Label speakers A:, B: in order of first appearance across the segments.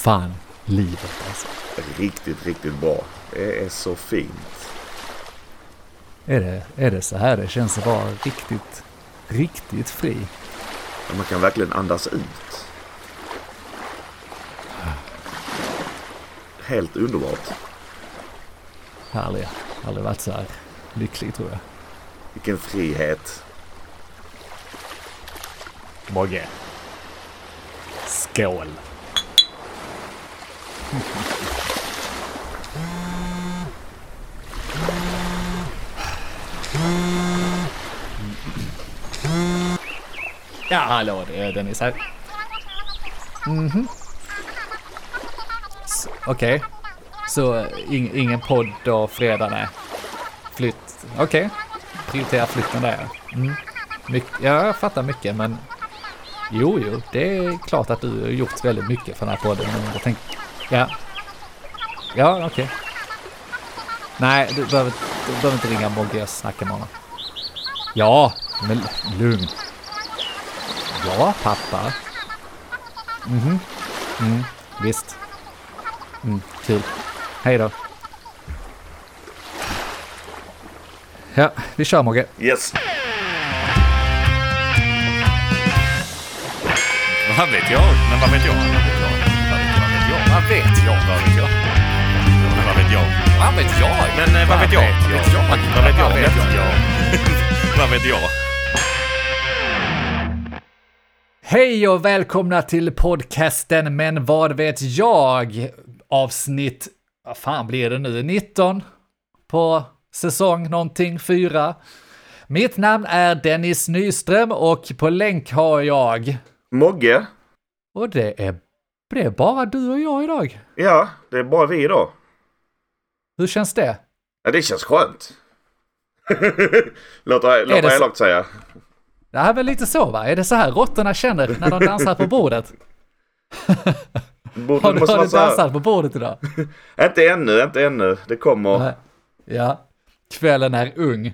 A: fan livet alltså.
B: Riktigt, riktigt bra. Det är så fint.
A: Är det, är det så här det känns att vara riktigt, riktigt fri?
B: Man kan verkligen andas ut. Helt underbart.
A: Härliga. Aldrig varit så här lycklig tror jag.
B: Vilken frihet.
A: Mogge. Skål. Ja, hallå, det är Dennis här. Mhm. Mm Okej. Så in, ingen podd då fredag, nej. Flytt. Okej. Prioritera flytten där. Mm. My, ja, jag fattar mycket, men jo, jo, det är klart att du har gjort väldigt mycket för den här podden. Men jag tänkte, ja. Ja, okej. Nej, du behöver, du behöver inte ringa Mogge Jag snackar med honom. Ja, men lugn. Ja, pappa. Mhm. Mm, visst. Mm, kul. Hej då. Ja, vi kör Mogge.
B: Yes.
C: Vad vet jag? Men vad vet jag? Vad vet jag? Vad vet jag? Vad vet jag? Men vad vet jag? Vad vet jag? Men eh, vad vet jag? Vad vet jag? Vad vet jag? Vad vet jag? Vad vet jag?
A: Hej och välkomna till podcasten Men vad vet jag? Avsnitt, vad fan blir det nu, 19 på säsong någonting 4. Mitt namn är Dennis Nyström och på länk har jag,
B: Mogge.
A: och det är, det är bara du och jag idag.
B: Ja, det är bara vi idag.
A: Hur känns det?
B: Ja, det känns skönt. låter låter
A: så?
B: elakt säga.
A: Det här är väl lite så va? Är det så här råttorna känner när de dansar på bordet?
B: Borde,
A: Har du, har du
B: så
A: dansat på bordet idag?
B: Inte ännu, inte ännu. Det kommer.
A: Nej. Ja, kvällen är ung.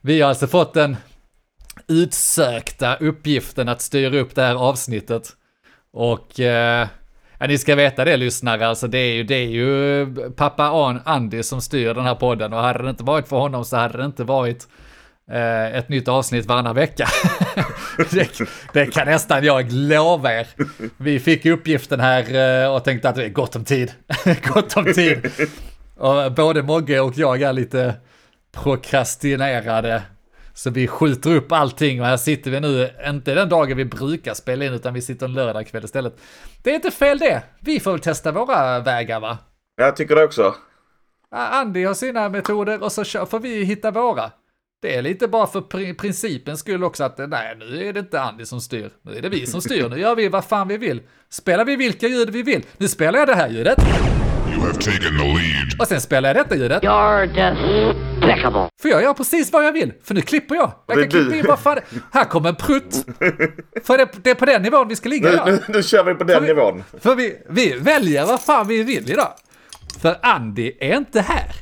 A: Vi har alltså fått den utsökta uppgiften att styra upp det här avsnittet. Och eh, ja, ni ska veta det lyssnare, alltså det är ju, det är ju pappa An Andy som styr den här podden och hade det inte varit för honom så hade det inte varit eh, ett nytt avsnitt varannan vecka. det, det kan nästan jag lova er. Vi fick uppgiften här eh, och tänkte att det är gott om tid. gott om tid. Och både Mogge och jag är lite prokrastinerade. Så vi skjuter upp allting och här sitter vi nu, inte den dagen vi brukar spela in utan vi sitter en lördagkväll istället. Det är inte fel det. Vi får väl testa våra vägar va?
B: Jag tycker det också.
A: Andy har sina metoder och så får vi hitta våra. Det är lite bara för pri- principens skull också att nej, nu är det inte Andy som styr. Nu är det vi som styr. Nu gör vi vad fan vi vill. Spelar vi vilka ljud vi vill. Nu spelar jag det här ljudet.
D: You have taken the lead.
A: Och sen spelar jag detta ljudet.
E: You're despicable.
A: För jag gör precis vad jag vill. För nu klipper jag. Jag kan klippa in vad fan Här kommer en prutt. För det, det är på den nivån vi ska ligga
B: Nu,
A: idag.
B: nu, nu kör vi på den
A: vi-
B: nivån.
A: För vi, vi väljer vad fan vi vill idag. För Andy är inte här.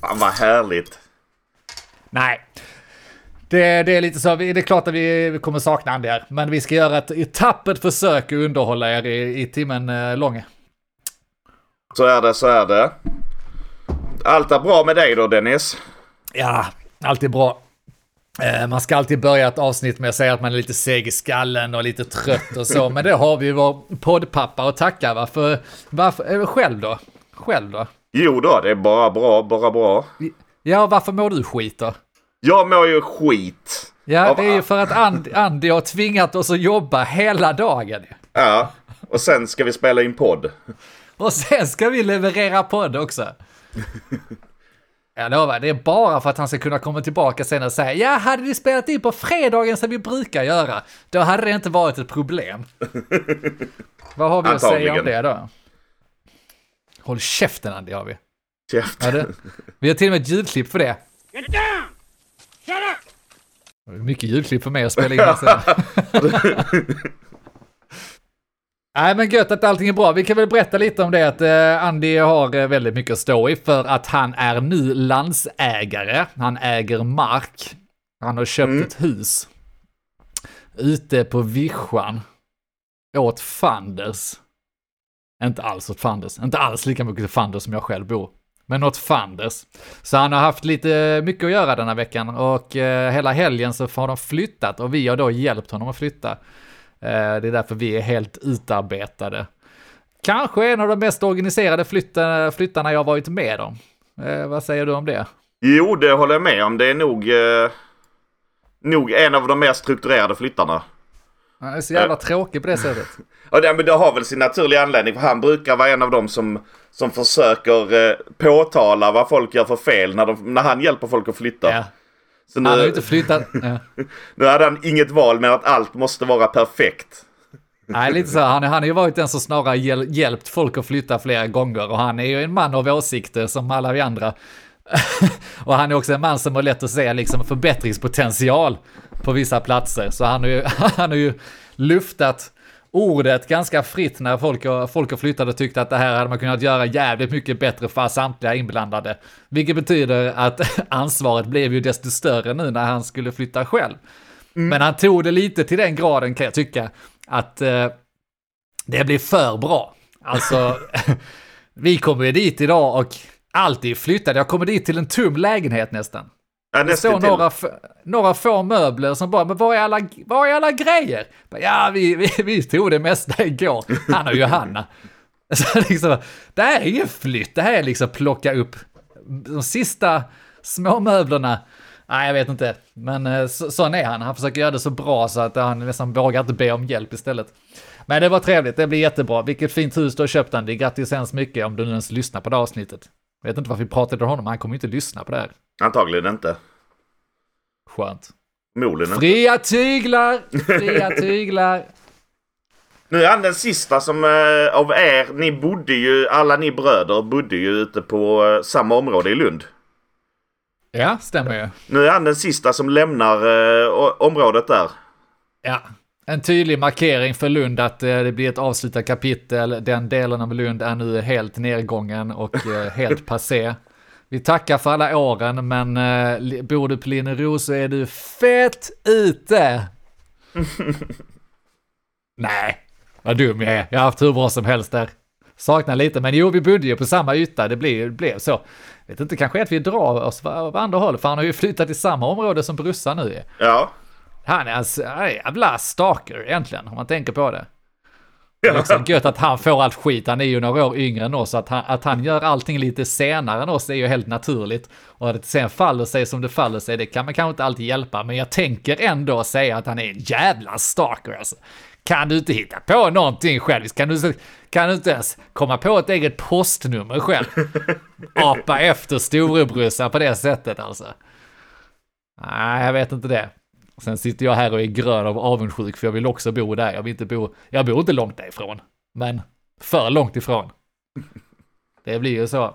B: Fan vad härligt.
A: Nej. Det, det är lite så, vi- det är klart att vi, vi kommer sakna Andy här. Men vi ska göra ett, ett tappert försök att underhålla er i, i timmen eh, lång.
B: Så är det, så är det. Allt är bra med dig då Dennis?
A: Ja, alltid bra. Eh, Man ska alltid börja ett avsnitt med att säga att man är lite seg i skallen och lite trött och så, men det har vi vår poddpappa att tacka. Varför, varför, eh, själv då? Själv då?
B: Jo då, det är bara bra, bara bra.
A: Ja, varför mår du skit då?
B: Jag mår ju skit.
A: Ja, det är ju för att Andy, Andy har tvingat oss att jobba hela dagen.
B: Ja, och sen ska vi spela in podd.
A: Och sen ska vi leverera podd också. Jag lovar, det är bara för att han ska kunna komma tillbaka sen och säga ja, hade vi spelat in på fredagen som vi brukar göra, då hade det inte varit ett problem. Vad har vi att säga om det då? Håll käften Andy har vi.
B: Käften.
A: Ja, det, vi har till och med ett ljudklipp för det. Det är mycket ljudklipp för mig att spela in här. Nej men gött att allting är bra. Vi kan väl berätta lite om det att eh, Andy har eh, väldigt mycket att stå i för att han är nu landsägare. Han äger mark. Han har köpt ett hus. Ute på vischan. åt fanders. Inte alls åt fanders, inte alls lika mycket till fanders som jag själv bor. Men åt fanders. Så han har haft lite mycket att göra den här veckan och eh, hela helgen så har de flyttat och vi har då hjälpt honom att flytta. Eh, det är därför vi är helt utarbetade. Kanske en av de mest organiserade flytta, flyttarna jag varit med om. Eh, vad säger du om det?
B: Jo, det håller jag med om. Det är nog, eh, nog en av de mer strukturerade flyttarna.
A: Han är så jävla tråkig på det sättet.
B: Ja, det, men det har väl sin naturliga anledning. För han brukar vara en av dem som, som försöker eh, påtala vad folk gör för fel när, de, när han hjälper folk att flytta.
A: Ja.
B: Så nu,
A: Han har ju inte flyttat. Ja.
B: nu hade han inget val med att allt måste vara perfekt.
A: Nej, lite så. Han, han har ju varit den som snarare hjäl hjälpt folk att flytta flera gånger och han är ju en man av åsikter som alla vi andra. och han är också en man som har lätt att se liksom förbättringspotential på vissa platser. Så han har ju, han har ju luftat ordet ganska fritt när folk folk har flyttat och tyckte att det här hade man kunnat göra jävligt mycket bättre för samtliga inblandade. Vilket betyder att ansvaret blev ju desto större nu när han skulle flytta själv. Men han tog det lite till den graden kan jag tycka att eh, det blir för bra. Alltså, vi kommer ju dit idag och allt är flyttat. Jag kommer dit till en tom lägenhet nästan.
B: Ja,
A: Det står några, några få möbler som bara, men var är alla, var är alla grejer? Ja, vi, vi, vi tog det mesta igår, han och Johanna. Så liksom, det här är ingen flytt, det här är liksom plocka upp de sista små möblerna. Nej, jag vet inte, men eh, så, sån är han. Han försöker göra det så bra så att han nästan vågar inte be om hjälp istället. Men det var trevligt, det blir jättebra. Vilket fint hus du har köpt Andy. Grattis hemskt mycket om du nu ens lyssnar på det avsnittet. Jag vet inte varför vi pratade om honom, han kommer ju inte lyssna på det här.
B: Antagligen inte.
A: Skönt.
B: Inte.
A: Fria tyglar! Fria tyglar!
B: Nu är han den sista som eh, av er, ni bodde ju, alla ni bröder bodde ju ute på eh, samma område i Lund.
A: Ja, stämmer ju.
B: Nu är han den sista som lämnar eh, området där.
A: Ja. En tydlig markering för Lund att eh, det blir ett avslutat kapitel. Den delen av Lund är nu helt nedgången och eh, helt passé. Vi tackar för alla åren, men eh, bor du på Linnero så är du fett ute! Nej, vad dum jag är. Jag har haft hur bra som helst där. Saknar lite, men jo, vi bodde ju på samma yta. Det blev, det blev så. Vet inte, kanske att vi drar oss av andra håll, för han har ju flyttat till samma område som brorsan nu är.
B: Ja.
A: Han är en jävla stalker egentligen, om man tänker på det. Också gött att han får allt skit, han är ju några år yngre än oss, att han, att han gör allting lite senare än oss är ju helt naturligt. Och att det sen faller sig som det faller sig, det kan man kanske inte alltid hjälpa, men jag tänker ändå säga att han är en jävla stalker alltså. Kan du inte hitta på någonting själv? Kan du, kan du inte ens komma på ett eget postnummer själv? Apa efter storebrorsan på det sättet alltså. Nej, jag vet inte det. Sen sitter jag här och är grön av avundsjuk för jag vill också bo där. Jag vill inte bo, jag bor inte långt därifrån. Men för långt ifrån. Det blir ju så.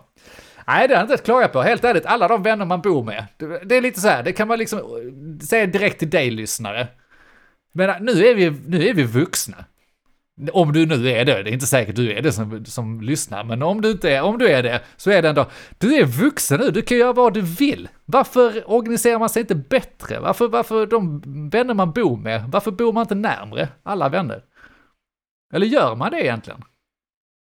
A: Nej, det är inte att klaga på. Helt ärligt, alla de vänner man bor med. Det, är lite så här, det kan man liksom eh, säga direkt till dig lyssnare. Men nu är vi, nu är vi vuxna. Om du nu är det, det är inte säkert du är det som, som lyssnar, men om du inte är, om du är det, så är det ändå, du är vuxen nu, du kan göra vad du vill. Varför organiserar man sig inte bättre? Varför, varför de vänner man bor med, varför bor man inte närmre alla vänner? Eller gör man det egentligen?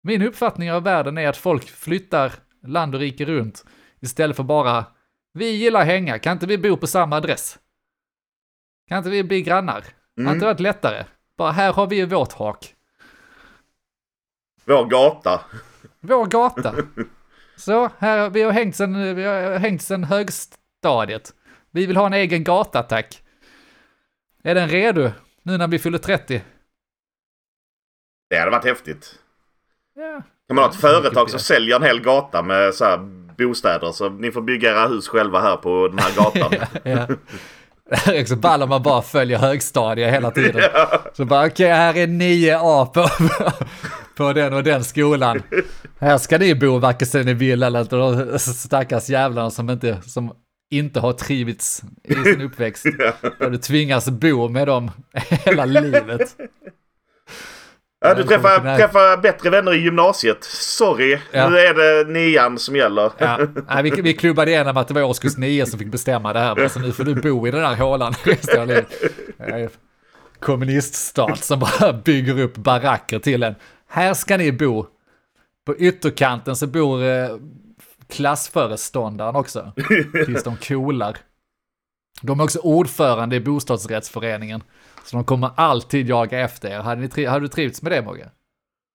A: Min uppfattning av världen är att folk flyttar land och rike runt istället för bara, vi gillar hänga, kan inte vi bo på samma adress? Kan inte vi bli grannar? Har inte varit lättare? Bara här har vi vårt hak.
B: Vår gata.
A: Vår gata. Så, här, vi har hängt sen, vi har hängt sen högstadiet. Vi vill ha en egen gata, tack. Är den redo? Nu när vi fyller 30?
B: Det hade varit häftigt.
A: Ja.
B: Kan man ha ett företag som säljer en hel gata med så här bostäder så ni får bygga era hus själva här på den här gatan.
A: ja. Det är också ball om man bara följer högstadiet hela tiden. Så bara, okej, här är 9A på, på den och den skolan. Här ska ni bo varken sig ni vill eller inte. De stackars jävlarna som inte, som inte har trivits i sin uppväxt. Där du tvingas bo med dem hela livet.
B: Ja, du träffar, träffar bättre vänner i gymnasiet. Sorry,
A: Ja.
B: nu är det nian som gäller.
A: Ja, nej, vi, vi klubbade igenom att det var årskurs 9 som fick bestämma det här. Så nu får du bo i den här hålan resten av livet. Jag kommuniststat som bara bygger upp baracker till en. Här ska ni bo. På ytterkanten så bor eh, klassföreståndaren också. Tills de coolar. De är också ordförande i bostadsrättsföreningen. Så de kommer alltid jaga efter er. Hade, ni hade du trivts med det Mogge?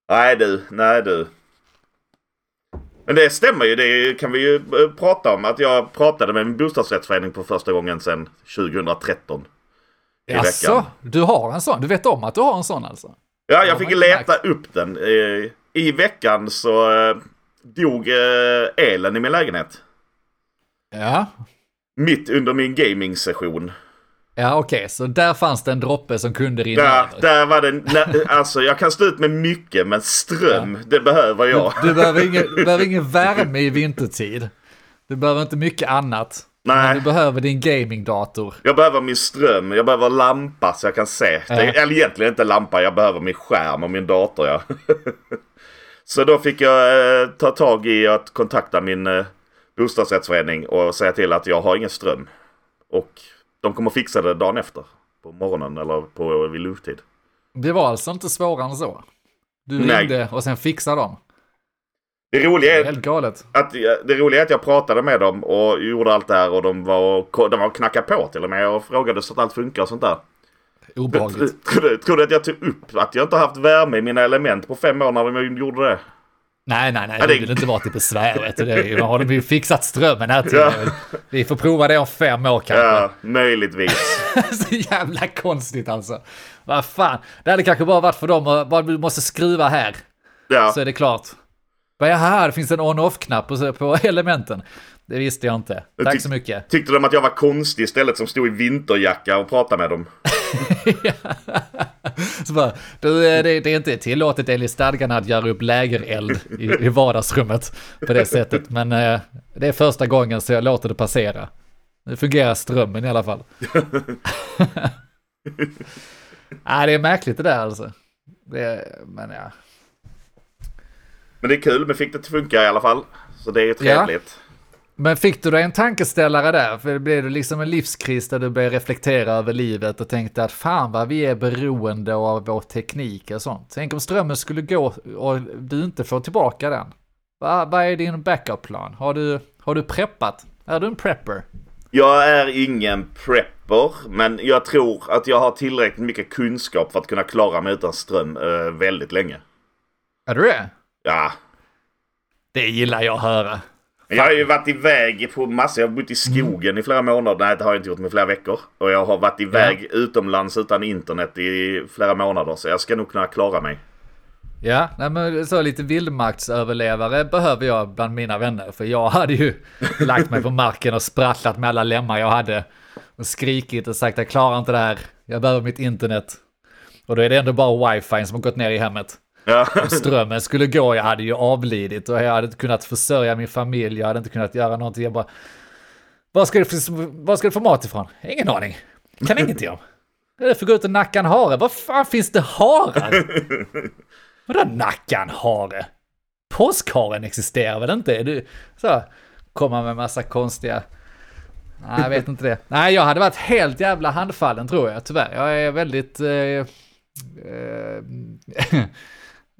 B: Nej du, nej du. Men det stämmer ju, det kan vi ju eh, prata om. Att jag pratade med min bostadsrättsförening på första gången sedan 2013. I
A: Jaså,
B: veckan.
A: du har en sån? Du vet om att du har en sån alltså?
B: Ja,
A: Ja,
B: jag fick leta upp den. Eh, I veckan så eh, dog eh, elen i min lägenhet.
A: Ja,
B: Mitt under min gaming-session.
A: ja okej, så där fanns det en droppe som kunde rinna
B: Där,
A: över.
B: där var det, alltså jag kan stå ut med mycket men ström, det behöver jag.
A: Du behöver ingen, du behöver ingen värme i vintertid. Du behöver inte mycket annat.
B: Nej.
A: du behöver din gamingdator.
B: Jag behöver min ström, jag behöver lampa så jag kan se.
A: Ja.
B: Eller egentligen inte lampa, jag behöver min skärm och min dator ja. så då fick jag eh, ta tag i att kontakta min eh, bostadsrättsförening och säga till att jag har ingen ström. Och de kommer fixa det dagen efter. På morgonen eller på vid lunchtid.
A: Det var alltså inte svårare än så. Du
B: Nej.
A: ringde och sen fixade de.
B: Det roliga
A: Det är
B: är
A: helt galet.
B: att, det roliga är att jag pratade med dem och gjorde allt det här och de var, de var knackade på till och med och frågade så att allt funkar och sånt där.
A: Obehagligt.
B: Tror du, att jag tog upp att jag inte har haft värme i mina element på fem år när de gjorde det?
A: Nej, nej, nej,
B: Ja,
A: det
B: det-
A: vill inte vara till besvär. Det är ju- har de ju fixat strömmen här till.
B: Ja.
A: Vi får prova det om fem år kanske.
B: Ja, möjligtvis.
A: Så jävla konstigt alltså. Vad fan. Det hade kanske bara varit för dem att bara du måste skruva här.
B: Ja.
A: Så är det klart. Bara, Jaha, det finns en on-off-knapp på, elementen. Det visste jag inte. Tack
B: tyck-
A: så mycket.
B: Tyckte de att jag var konstig istället som stod i vinterjacka och pratade med dem?
A: Så bara, du, eh, det, det är inte tillåtet enligt stadgarna att göra upp lägereld i, i vardagsrummet på det sättet. Men eh, det är första gången så jag låter det passera. Nu fungerar strömmen i alla fall. Nej, det är märkligt det där alltså. Det, men ja.
B: Men det är kul, men fick det att funka i alla fall. Så det är ju trevligt.
A: Men fick du dig en tankeställare där? För det blev det liksom en livskris där du började reflektera över livet och tänkte att fan vad vi är beroende av vår teknik och sånt. Tänk om strömmen skulle gå och du inte får tillbaka den. Vad vad är din backup-plan? Har du, har du preppat? Är du en prepper?
B: Jag är ingen prepper, men jag tror att jag har tillräckligt mycket kunskap för att kunna klara mig utan ström eh, väldigt länge.
A: Är du det?
B: Ja.
A: Det gillar jag att höra.
B: Jag har ju varit iväg på massor. Jag har bott i skogen i flera månader. Nej, det har jag inte gjort med flera veckor. Och jag har varit iväg utomlands utan internet i flera månader. Så jag ska nog kunna klara mig.
A: Ja, nej men så lite vildmarksöverlevare behöver jag bland mina vänner. För jag hade ju lagt mig på marken och sprattlat med alla lemmar jag hade. Och skrikit och sagt jag klarar inte det här. Jag behöver mitt internet. Och då är det ändå bara wifi som har gått ner i hemmet.
B: Ja.
A: Om strömmen skulle gå, jag hade ju avlidit och jag hade inte kunnat försörja min familj. Jag hade inte kunnat göra någonting. Jag bara... Var ska du var ska du få mat ifrån? Ingen aning. Kan ingenting om. Jag får gå ut och nacka en hare. Var fan finns det harar? Vadå nacka en hare? Påskharen existerar väl inte? Du, så, komma med massa konstiga... Nej, jag vet inte det. Nej, jag hade varit helt jävla handfallen tror jag, tyvärr. Jag är väldigt... Eh, eh,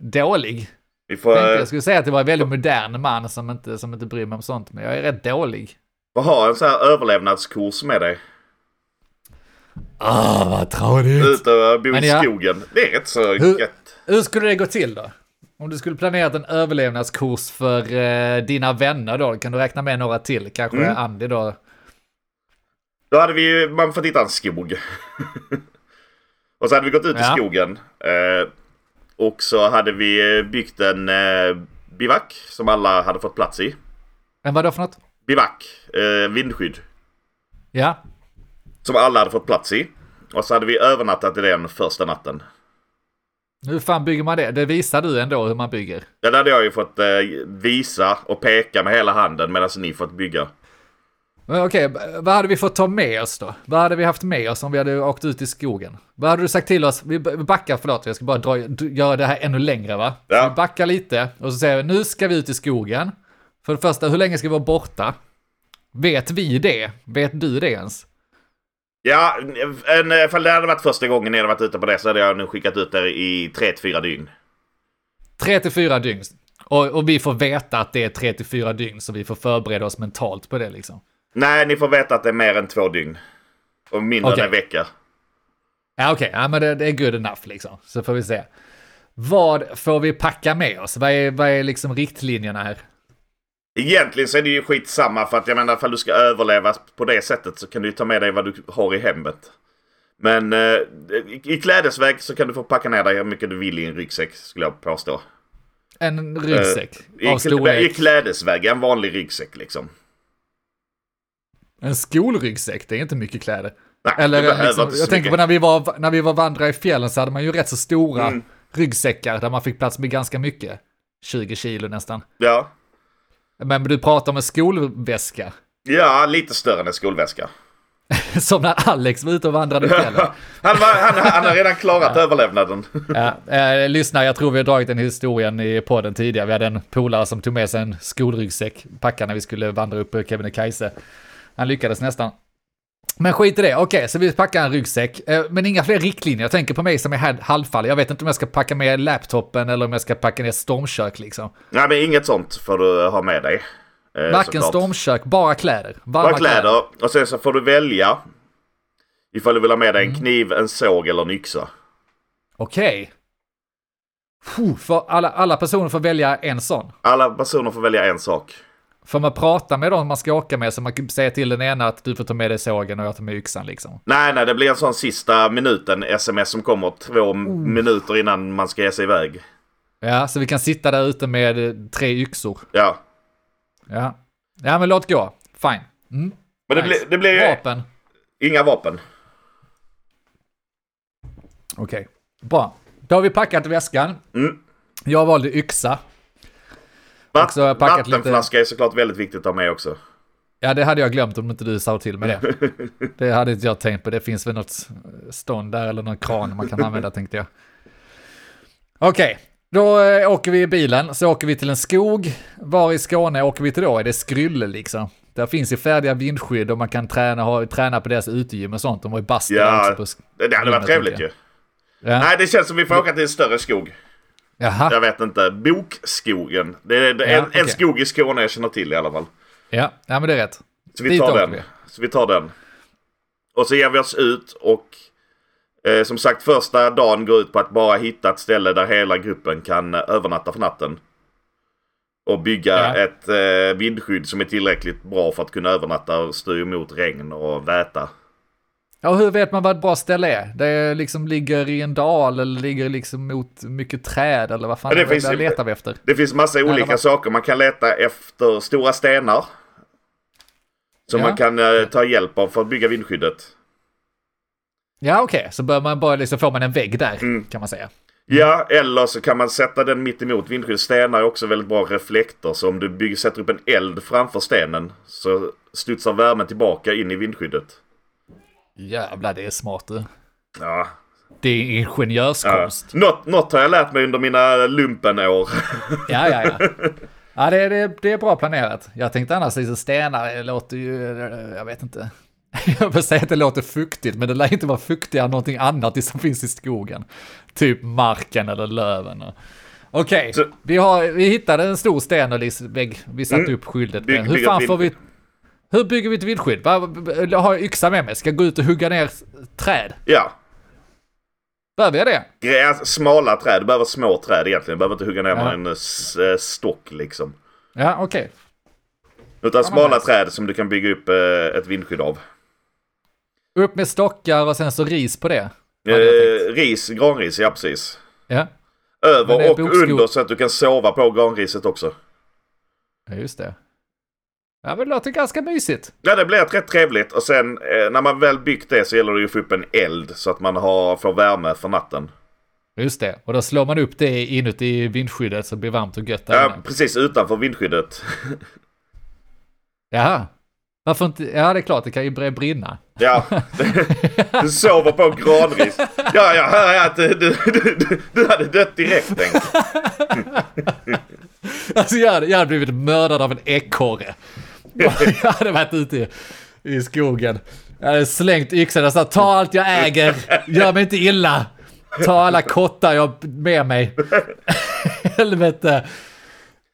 A: dålig.
B: Vi får,
A: Tänkte,
B: eh,
A: jag skulle säga att det var en väldigt modern man som inte, som inte bryr mig om sånt, men jag är rätt dålig.
B: får ha en sån här överlevnadskurs med dig.
A: Ah, vad tråkigt.
B: Ut och bo i
A: ja.
B: skogen. Det är rätt så
A: Hur-
B: gött.
A: Hur skulle det gå till då? Om du skulle planerat en överlevnadskurs för eh, dina vänner då, kan du räkna med några till? Kanske
B: Mm.
A: Andy då?
B: Då hade vi ju, man fått hitta en skog. och så hade vi gått ut i
A: Ja.
B: skogen. Eh, och så hade vi eh, byggt en eh, bivack som alla hade fått plats i.
A: Men vad då för något?
B: Bivack, eh, vindskydd.
A: Ja,
B: Som alla hade fått plats i. Och så hade vi övernattat i den första natten.
A: hur fan bygger man det? Det visar du ändå hur man bygger.
B: Den hade jag ju fått eh, visa och peka med hela handen medan ni fått bygga.
A: Okej, b- vad hade vi fått ta med oss då? Vad hade vi haft med oss om vi hade åkt ut i skogen? Vad hade du sagt till oss? Vi backar, förlåt, jag ska bara dra, göra det här ännu längre va?
B: Ja.
A: Vi backar lite och så säger vi, nu ska vi ut i skogen. För det första, hur länge ska vi vara borta? Vet vi det? Vet du det ens?
B: Ja, en, ifall det hade varit första gången ni hade varit ute på det så hade jag nu skickat ut er i 3-4 dygn.
A: Tre till fyra dygn. Och, och vi får veta att det är tre till fyra dygn, så vi får förbereda oss mentalt på det liksom.
B: Nej, ni får veta att det är mer än två dygn. Och mindre
A: Okej.
B: än en vecka.
A: Ja, okej, ja, men det, det är good enough liksom. Så får vi se. Vad får vi packa med oss? Vad är, vad är liksom riktlinjerna här?
B: Egentligen så är det ju skitsamma för att jag menar ifall du ska överleva på det sättet så kan du ju ta med dig vad du har i hemmet. Men eh, i, i klädesväg så kan du få packa ner dig hur mycket du vill i en ryggsäck skulle jag påstå.
A: En ryggsäck
B: I,
A: av
B: I
A: storlek.
B: klädesväg, en vanlig ryggsäck liksom.
A: En skolryggsäck, det är inte mycket kläder.
B: Nej,
A: Eller
B: behöver
A: liksom, jag tänker på när vi, var, när vi var vandra i fjällen så hade man ju rätt så stora
B: Mm.
A: ryggsäckar där man fick plats med ganska mycket. 20 kilo nästan.
B: Ja.
A: Men du pratar om en skolväska.
B: ja, lite större än en skolväska.
A: Som när Alex var ute och vandrade i fjällen.
B: Han, var, han, han har redan klarat överlevnaden.
A: Ja, eh, lyssna, jag tror vi har dragit den historien i podden tidigare. Vi hade en polare som tog med sig en skolryggsäck, packade när vi skulle vandra upp Kebnekaise. Han lyckades nästan. Men skit i det, okej, så vi packar en ryggsäck. Eh, men inga fler riktlinjer. Jag tänker på mig som är halvfall. Jag vet inte om jag ska packa med laptopen eller om jag ska packa ner stormkök liksom.
B: Nej, men inget sånt får du ha med dig. Eh,
A: Varken stormkök, bara kläder. Varma
B: Bara kläder. Och sen så får du välja. Ifall du vill ha med dig en
A: Mm.
B: kniv, en såg eller en yxa.
A: Okej. För alla, alla personer får välja en sån.
B: Alla personer får välja en sak.
A: Får man prata med dem man ska åka med så man kan säga till den ena att du får ta med dig sågen och jag tar med yxan liksom.
B: Nej, nej, det blir en sån sista minuten sms som kommer två
A: Mm.
B: minuter innan man ska ge sig iväg.
A: Ja, så vi kan sitta där ute med eh, tre yxor.
B: Ja.
A: Ja. Ja, men låt gå. Fine. Mm.
B: Men det,
A: Nice.
B: blir, det blir
A: Vapen.
B: inga vapen.
A: Okej. Bra. Då har vi packat väskan.
B: Mm.
A: Jag valde yxa.
B: Vatt,
A: packat lite-
B: vattenflaska är såklart väldigt viktigt att ha med också.
A: Ja, det hade jag glömt om inte du sa till mig det. Det hade inte jag tänkt på. Det finns väl något stånd där eller någon kran man kan använda tänkte jag. Okej, då eh, åker vi i bilen. Så åker vi till en skog. Var i Skåne åker vi till då? Är det Skrylle liksom? Där finns ju färdiga vindskydd och man kan träna, ha, träna på deras utegym och sånt. De har ju bastu
B: Ja,
A: också på
B: Det, hade varit trevligt ju.
A: ja.
B: Nej, det känns som vi får åka till en större skog.
A: Jaha,
B: Jag vet inte. Bokskogen. Det är, det är
A: Ja,
B: en, en
A: okej.
B: skog i Skåne jag känner till i alla fall.
A: ja. ja men det är rätt.
B: Så vi
A: Dit
B: tar den.
A: vi.
B: Så vi tar den. Och så ger vi oss ut och eh, som sagt första dagen går ut på att bara hitta ett ställe där hela gruppen kan eh, övernatta för natten. Och bygga
A: Ja.
B: ett eh, vindskydd som är tillräckligt bra för att kunna övernatta och stå emot regn och väta.
A: Ja, hur vet man vad ett bra ställe är? Det liksom ligger i en dal eller ligger liksom mot mycket träd eller vad fan
B: Ja, det finns
A: letar vi efter?
B: Det finns massa olika
A: vad-
B: saker. Man kan leta efter stora stenar. Som
A: Ja.
B: man kan eh, ta hjälp av för att bygga vindskyddet.
A: Ja, okej, så bör man bara liksom, får man en vägg där,
B: Mm.
A: kan man säga.
B: Ja, eller så kan man sätta den mitt emot vindskyddet. Stenar är också väldigt bra reflektor. Så om du bygger, sätter upp en eld framför stenen så studsar värmen tillbaka in i vindskyddet.
A: Jävlar, det är smart du.
B: Ja,
A: Det är
B: ja.
A: ingenjörskonst.
B: Något, något har jag lärt mig under mina lumpenår.
A: Ja, ja, ja. Ja, det, det, det är bra planerat. Jag tänkte annars liksom stenar, det låter ju, jag vet inte. Jag vill säga att det låter fuktigt, men det lär inte vara fuktigare än någonting annat som finns i skogen. Typ marken eller löven. Okej,
B: Så-
A: vi, har, vi hittade en stor sten och liksom vägg. Vi satte
B: Mm.
A: upp skyddet.
B: Bygg-.
A: Hur fan får vi... Hur bygger vi ett vindskydd? Va- Jag har yxa med mig. Ska jag gå ut och hugga ner träd?
B: Ja,
A: Behöver jag det?
B: Gräs, smala träd. Du behöver små träd egentligen. Du behöver inte hugga ner
A: Ja.
B: med en eh, eh, stock liksom.
A: Ja, okej.
B: Utan
A: men
B: smala
A: nice.
B: träd som du kan bygga upp eh, ett vindskydd av.
A: Upp med stockar och sen så ris på det.
B: Eh, ris, granris, ja precis.
A: Ja,
B: Över och
A: bokskog.
B: under så att du kan sova på granriset också.
A: Ja, just det. Ja, men det låter ganska mysigt.
B: Ja, det blir rätt trevligt och sen eh, när man väl byggt det så gäller det ju att få upp en eld så att man har, får värme för natten.
A: Just det. Och då slår man upp det inuti vindskyddet så det blir varmt och gött där
B: Ja,
A: inne.
B: precis utanför vindskyddet.
A: Jaha. Varför inte? Ja, det är klart, det kan ju brinna.
B: Ja, du sover på granris. Ja, jag hör att du, du, du, du hade dött direkt. Tänk.
A: Alltså jag hade, jag hade blivit mördad av en ekorre. Jag hade varit ute i, i skogen Jag hade slängt yxan och sagt ta allt jag äger, gör mig inte illa. Ta alla kottar jag har med mig. Helvete.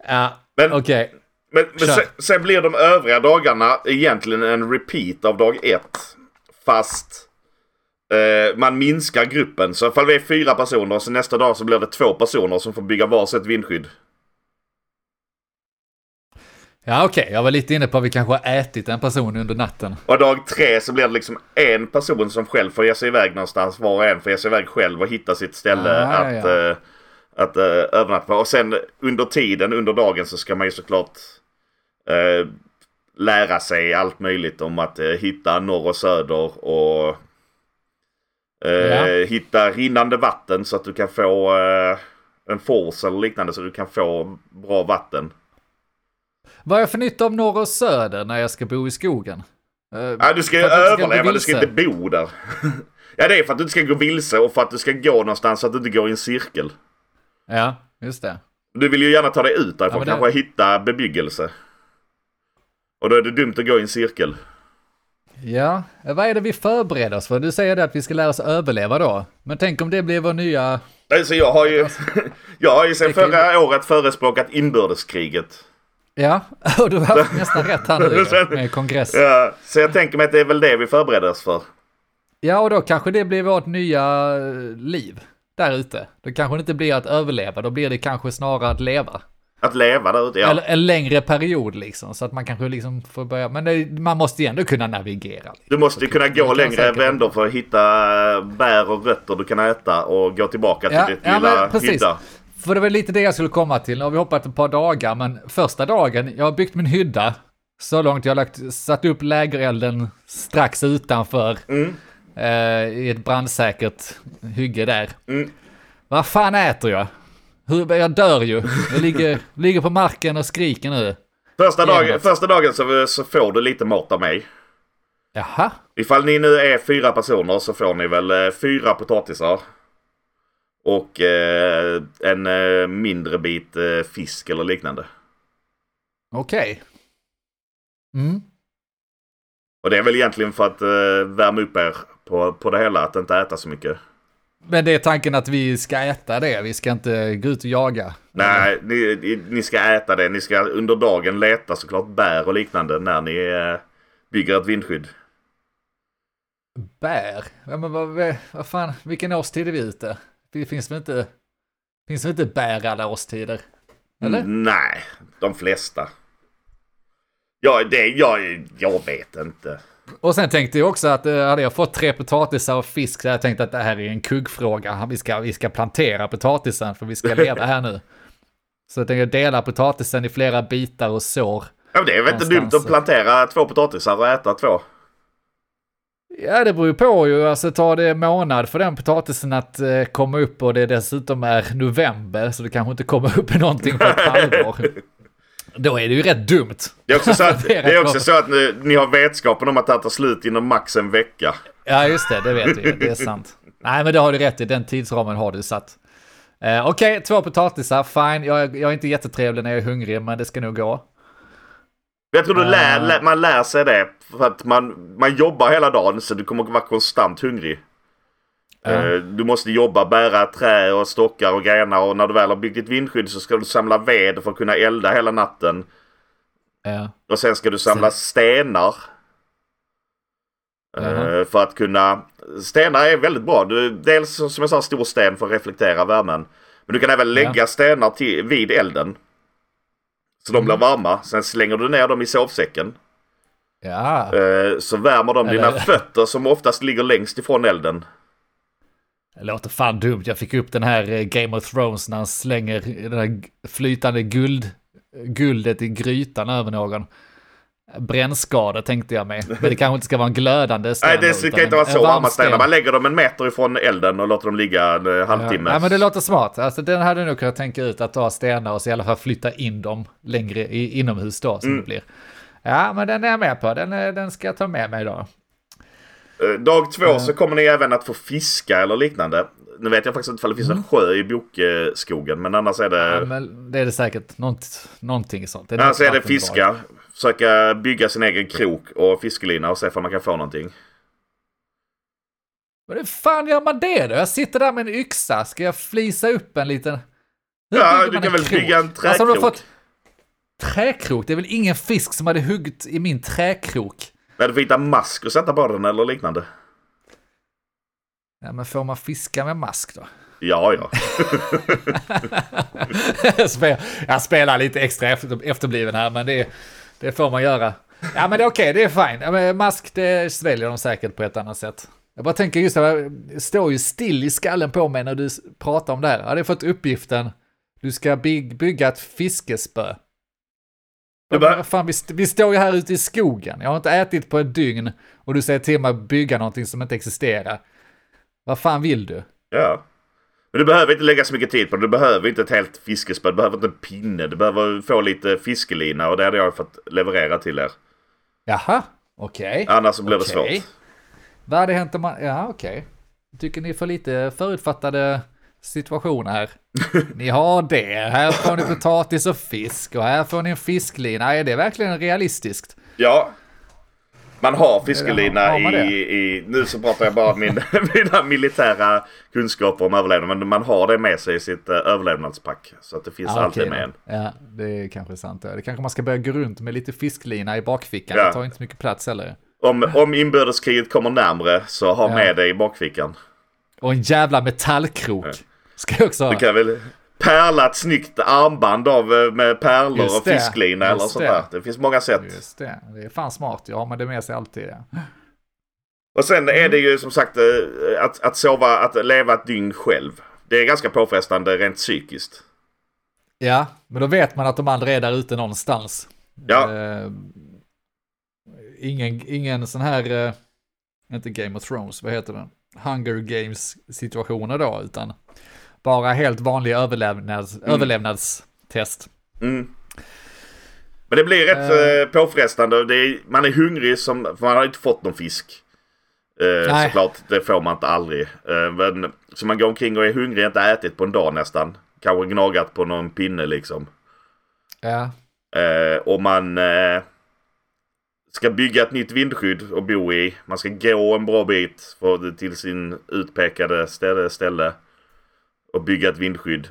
A: Ja,
B: Men-
A: okej.
B: Men, men
A: Kör.
B: sen, sen blir de övriga dagarna egentligen en repeat av dag ett. Fast eh, man minskar gruppen. Så ifall vi är fyra personer så nästa dag så blir det två personer som får bygga varsitt vindskydd.
A: Ja, okej. Jag var lite inne på att vi kanske har ätit en person under natten.
B: Och dag tre så blir det liksom en person som själv får ge sig iväg någonstans. Var och en får ge sig iväg själv och hitta sitt ställe
A: Ah,
B: att,
A: ja.
B: eh, att eh, övernatta på. Och sen under tiden, under dagen så ska man ju såklart eh, lära sig allt möjligt om att hitta norr och söder och
A: Ja.
B: hitta rinnande vatten så att du kan få en force eller liknande så du kan få bra vatten.
A: Vad är jag för nytta av norr och söder när jag ska bo i skogen? Eh,
B: Ja, du ska överleva, du ska inte bo där. ja, det är för att du inte ska gå vilse och för att du ska gå någonstans så att du inte går i en cirkel.
A: Ja, just det.
B: Du vill ju gärna ta dig ut därifrån,
A: Ja, det-
B: kanske hitta bebyggelse. Och då är det dumt att gå i en cirkel.
A: Ja, vad är det vi förbereder oss för? Du säger det att vi ska lära oss överleva då. Men tänk om det blir vår nya...
B: Alltså jag har ju, jag har ju sedan förra året förespråkat inbördeskriget.
A: Ja, du har nästan rätt här nu med kongress.
B: Ja, så jag tänker mig att det är väl det vi förbereder oss för.
A: Ja, och då kanske det blir vårt nya eh, liv där ute. Då kanske det inte blir att överleva, då blir det kanske snarare att leva.
B: Att leva där ute, ja.
A: Eller en längre period liksom, så att man kanske liksom får börja, men det, man måste ju ändå kunna navigera. Liksom.
B: Du måste ju kunna gå längre vändor för att hitta äh, bär och rötter du kan äta och gå tillbaka till
A: Ja,
B: ditt
A: ja,
B: lilla
A: precis.
B: hydda.
A: För det var lite det jag skulle komma till. Nu har vi hoppat ett par dagar, men första dagen, jag har byggt min hydda. Så långt jag har lagt, satt upp lägerelden strax utanför. Eh, I ett brandsäkert hygge där.
B: Mm.
A: Vad fan äter jag? Hur, jag dör ju. Jag ligger, ligger på marken och skriker nu.
B: Första, dag, första dagen så, så får du lite mat av mig.
A: Jaha,
B: Ifall ni nu är fyra personer så får ni väl eh, fyra potatisar. Och eh, en eh, mindre bit eh, fisk eller liknande.
A: okej. Mm.
B: Och det är väl egentligen för att eh, värma upp er på, på det hela, att inte äta så mycket.
A: Men det är tanken att vi ska äta det, vi ska inte gå ut och jaga.
B: Nej, ni, ni- ska äta det. Ni ska under dagen leta såklart bär och liknande när ni eh, bygger ett vindskydd.
A: Bär? Ja, men vad, vad, vad fan, vilken årstid är vi ute? Det finns väl inte, finns väl inte bär alla årstider? Eller?
B: Nej, de flesta. Ja, det, jag, jag vet inte.
A: Och sen tänkte jag också att eh, hade jag fått tre potatisar och fisk så hade jag tänkt att det här är en kuggfråga. Vi ska, vi ska plantera potatisen för vi ska leva här nu. Så jag tänkte dela potatisen i flera bitar och sår.
B: Ja, men det är väl inte dumt att plantera två potatisar och äta två?
A: Ja, det beror ju på ju. Alltså tar det en månad för den potatisen att eh, komma upp och det dessutom är november så det kanske inte kommer upp någonting på ett halvår. Då är det ju rätt dumt.
B: Det är också så att,
A: Det är
B: också så att ni, ni har vetskapen om att det här tar slut inom max en vecka.
A: Ja, just det, det vet vi. Det är sant. Nej, men det har du rätt i. Den tidsramen har du satt. Eh, Okej, två potatisar, fine. Jag, är- jag är inte jättetrevlig när jag är hungrig, men det ska nog gå.
B: Jag tror du lär,
A: Ah.
B: lär, man lär sig det för att man, man jobbar hela dagen så du kommer att vara konstant hungrig. Eh, Du måste jobba, bära trä och stockar och grenar och när du väl har byggt ditt vindskydd så ska du samla ved för att kunna elda hela natten.
A: Ja.
B: Och sen ska du samla stenar. Eh,
A: Jaha.
B: För att kunna... Stenar är väldigt bra. Du, dels som jag sa stor sten för att reflektera värmen. Men du kan även lägga stenar till, vid elden. Så de
A: Mm.
B: blir varma. Sen slänger du ner dem i sovsäcken.
A: Ja.
B: Eh, Så värmer de dina
A: Eller-
B: fötter som oftast ligger längst ifrån elden.
A: Det låter fan dumt. Jag fick upp den här eh, Game of Thrones när han slänger det här flytande guld, guldet i grytan över någon. Brännskada tänkte jag mig. Men det kanske inte ska vara en glödande sten.
B: Nej, det kan inte vara så varma stenar.
A: sten.
B: Man lägger dem en meter ifrån elden och låter dem ligga en eh, halvtimme.
A: Ja, men det låter smart. Alltså den hade jag nog kunnat tänka ut att ta stenar och så i alla fall flytta in dem längre i, inomhus då som
B: Mm.
A: det blir. Ja, men den är jag med på. Den, är- den ska jag ta med mig då.
B: Eh, Dag två så kommer ni även att få fiska eller liknande. Nu vet jag faktiskt inte ifall det finns en sjö i bokskogen men annars är det...
A: Mm. Ja, men det är det säkert något, någonting sånt. Det
B: Annars
A: något
B: är det fiska. Försöka bygga sin egen krok och fiskelina och se om man kan få någonting.
A: Vad fan gör man det då? Jag sitter där med en yxa, ska jag flisa upp en liten... Hur
B: Ja, du kan väl
A: krok?
B: bygga en
A: Alltså, om
B: träkrok.
A: fått... Träkrok? Det är väl ingen fisk som hade huggit i min träkrok?
B: Du får hitta mask och sätta på den eller liknande.
A: Ja, men får man fiska med mask då?
B: Ja, ja.
A: jag, spelar, lite extra efter, efterbliven här, men det, det får man göra. Ja, men det är okej, det är fine. Ja, mask, det sväljer de säkert på ett annat sätt. Jag bara tänker just det, det står ju still i skallen på mig när du pratar om det här. Jag hade fått uppgiften, du ska bygg, bygga ett fiskespö.
B: Du bara-
A: Fan, vi, st- vi står ju här ute i skogen, jag har inte ätit på ett dygn och du säger till mig att bygga någonting som inte existerar. Vad fan vill du?
B: ja. Men du behöver inte lägga så mycket tid på det. Du behöver inte ett helt fiskespö. Du behöver inte en pinne. Du behöver få lite fiskelina och det hade jag fått leverera till er.
A: Jaha, okej.
B: Annars så blir det
A: Okej.
B: svårt.
A: Vad hade hänt om man... Ja, okej. Tycker ni får lite förutfattade situationer här. Ni har det, här får ni potatis och fisk och här får ni en fisklina. Är det verkligen realistiskt?
B: Ja. Man har fiskelina
A: Har man
B: i, i... Nu så pratar jag bara om min, mina militära kunskaper om överlevnad. Men man har det med sig i sitt uh, överlevnadspack. Så att det finns
A: Ja,
B: alltid
A: okej
B: med en.
A: Ja, det är kanske sant. Det kanske man ska börja gå runt med lite fisklina i bakfickan.
B: Ja.
A: Det tar inte så mycket plats heller.
B: Om, om inbördeskriget kommer närmre så ha
A: Ja.
B: med det i bakfickan.
A: Och en jävla metallkrok. Ska jag också ha.
B: Du kan väl pärla ett snyggt armband av eh, med pärlor
A: Just
B: och
A: det,
B: fisklina eller
A: just
B: sånt
A: det.
B: där. Det finns många sätt.
A: Just det, det är fan smart. Jag har man det med sig alltid. Ja.
B: Och sen är det ju som sagt eh, att, att sova, att leva ett dygn själv. Det är ganska påfrestande rent psykiskt.
A: Ja, men då vet man att de andra är där ute någonstans.
B: Ja.
A: Eh, ingen, ingen sån här, eh, inte Game of Thrones, vad heter den? Hunger Games situationer då, utan bara helt vanlig överlevnads, överlevnadstest.
B: Mm. Men det blir rätt
A: eh,
B: påfrestande. Är, man är hungrig som, man har inte fått någon fisk.
A: Nej.
B: såklart, det får man inte aldrig. Eh, men, så man går omkring och är hungrig, inte ätit på en dag nästan. Kanske gnagat på någon pinne liksom.
A: Ja,
B: Eh, och man eh, ska bygga ett nytt vindskydd och bo i. Man ska gå en bra bit för, till sin utpekade ställe, ställe. Och bygga ett vindskydd.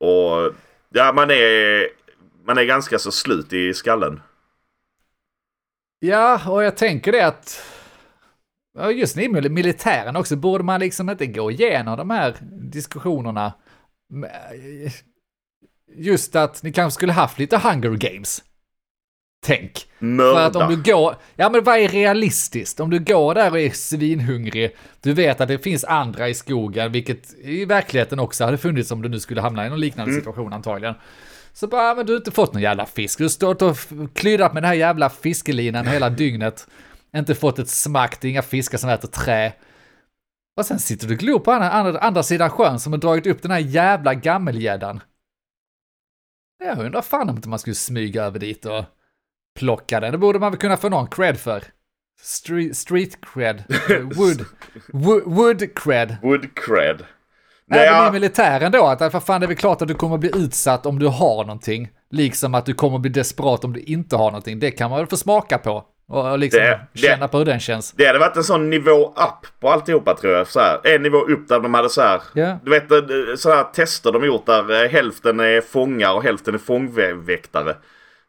B: Och ja, man är, man är ganska så slut i skallen.
A: ja och jag tänker det att just i militären också, borde man liksom inte gå igenom de här diskussionerna? Just att ni kanske skulle haft lite Hunger Games. Tänk. För att om
B: Mörda.
A: du går, ja men vad är realistiskt? Om du går där och är svinhungrig, du vet att det finns andra i skogen, vilket i verkligheten också hade funnits om du nu skulle hamna i någon liknande situation antagligen. Så bara, men du har inte fått någon jävla fisk, du har stått och klyddat med den här jävla fiskelinan hela dygnet, inte fått ett smack, det är inga fiskar som äter trä. Och sen sitter du och glor på andra, andra, andra sidan sjön som har dragit upp den här jävla gammelgäddan. Jag undrar fan om inte man skulle smyga över dit och plocka den. Det borde man väl kunna få någon cred för. Street, street cred. Wood, wood, wood cred.
B: Wood cred. Nej,
A: Även i
B: ja,
A: militären då, att för fan det är väl klart att du kommer bli utsatt om du har någonting. Liksom att du kommer bli desperat om du inte har någonting. Det kan man väl få smaka på. Och liksom
B: Det- det-
A: känna på hur den känns.
B: det hade varit en sån nivå up på alltihopa tror jag. Så här, en nivå upp där de hade så här.
A: Ja.
B: Du vet eh, så här tester de gjort där eh, hälften är fångar och hälften är fångväktare.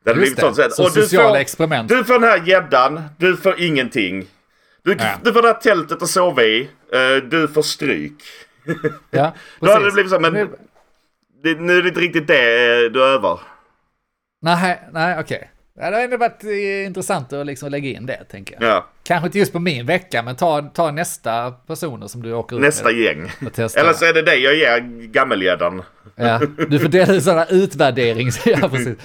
B: Det hade
A: Just
B: blivit
A: det,
B: så och du
A: sociala
B: får,
A: experiment.
B: Du får den här gäddan, du får ingenting. Du, du får det här tältet att sova i, eh, du får stryk.
A: Ja,
B: Då hade det
A: precis.
B: blivit så, men
A: Det-
B: nu är det inte riktigt det eh, du övar.
A: Nej, nej okej. Ja, det har ändå varit eh, intressant att liksom lägga in det, tänker jag.
B: Ja,
A: Kanske inte just på min vecka, men ta, ta nästa personer som du åker ut
B: nästa
A: med
B: gäng.
A: och testa.
B: Eller så är det dig jag ger gammelgäddan.
A: Ja, du får dela ut sådana utvärderings... Ja, precis.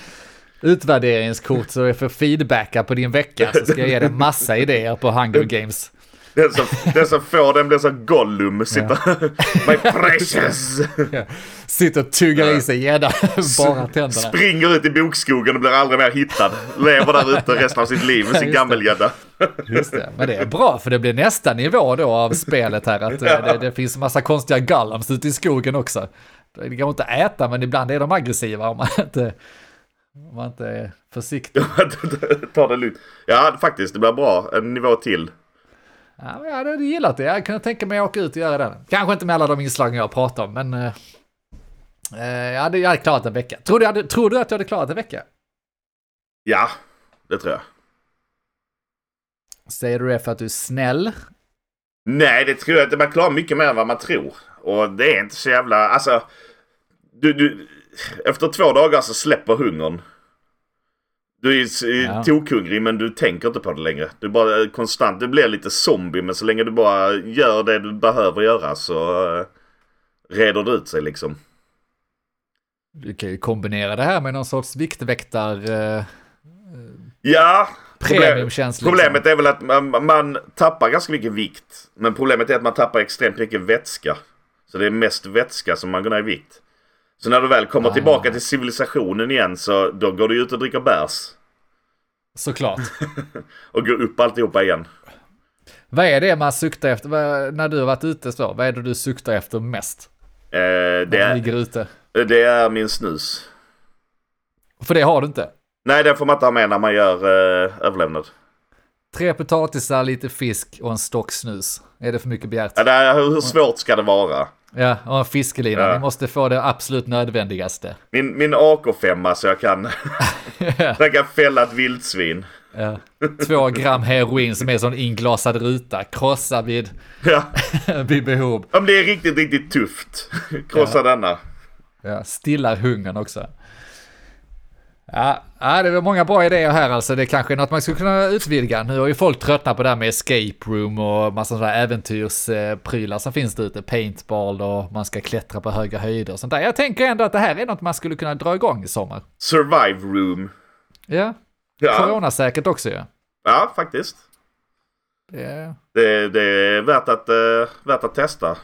A: Utvärderingskort så får feedbacka på din vecka så ska jag ge dig massa idéer på Hunger Games.
B: Den som, den som får den blir så Gollum. Sitter, My precious!
A: Sitter och tuggar i sig gädda, bara tänderna.
B: Springer ut i bokskogen och blir aldrig mer hittad. Lever där ute resten av sitt liv med
A: Ja,
B: sin gammelgädda.
A: Just det, men det är bra för det blir nästa nivå då av spelet här. Att eh, det, det finns massa konstiga gollums ute i skogen också. Det går inte att äta men ibland är de aggressiva om man inte, om man inte är försiktig.
B: Ta det lugnt. Ja, faktiskt. Det blir bra. En nivå till.
A: Ja, jag hade gillat det. Jag kunde tänka mig att åka ut och göra det. Kanske inte med alla de inslagen jag pratar om, men... eh, eh, jag, hade, jag hade klarat en vecka. Tror du, jag hade, tror du att du hade klarat en vecka?
B: Ja, det tror jag.
A: Säger du det för att du är snäll?
B: Nej, det tror jag inte. Man klarar mycket mer än vad man tror. Och det är inte så jävla... Alltså... Du, du, efter två dagar så släpper hungern. Du är
A: Ja.
B: tokhungrig men du tänker inte på det längre. Du bara är konstant. Du blir lite zombie men så länge du bara gör det du behöver göra så uh, reder det ut sig liksom.
A: Du kan ju kombinera det här med någon sorts viktväktar... Eh,
B: Ja,
A: Premiumtjänst, liksom.
B: Problemet är väl att man, man tappar ganska mycket vikt. Men problemet är att man tappar extremt mycket vätska. Så det är mest vätska som man går ner i vikt. Så när du väl kommer
A: Ah.
B: tillbaka till civilisationen igen så då går du ut och dricker bärs.
A: såklart.
B: Och går upp alltihopa igen.
A: Vad är det man suktar efter? När du har varit ute så, vad är det du suktar efter mest?
B: Eh, det, är,
A: ligger ute?
B: det är min snus.
A: För det har du inte.
B: Nej, den får man inte ha med när man gör eh, överlevnad.
A: Tre potatisar, lite fisk och en stock snus. Är det för mycket begärt?
B: Ja, är, hur svårt ska det vara?
A: Ja, och en fiskelina.
B: Ja.
A: Vi måste få det absolut nödvändigaste.
B: Min, min AK5 så jag kan, jag kan fälla ett vildsvin.
A: Ja. Två gram heroin som är som en inglasad ruta. Krossa vid,
B: Ja.
A: vid behov.
B: Om det är riktigt, riktigt tufft. Krossa denna.
A: Ja, stillar hungern också. Ja, ja, det var många bra idéer här alltså. Det kanske är något man skulle kunna utvidga. Nu har ju folk tröttnat på det här med escape room och massa sådana äventyrsprylar som finns där ute. Paintball och man ska klättra på höga höjder och sånt där. Jag tänker ändå att det här är något man skulle kunna dra igång i sommar.
B: Survive room.
A: Ja,
B: Ja,
A: coronasäkert också ju.
B: ja faktiskt.
A: Ja.
B: Det, det är värt att, eh, värt att testa.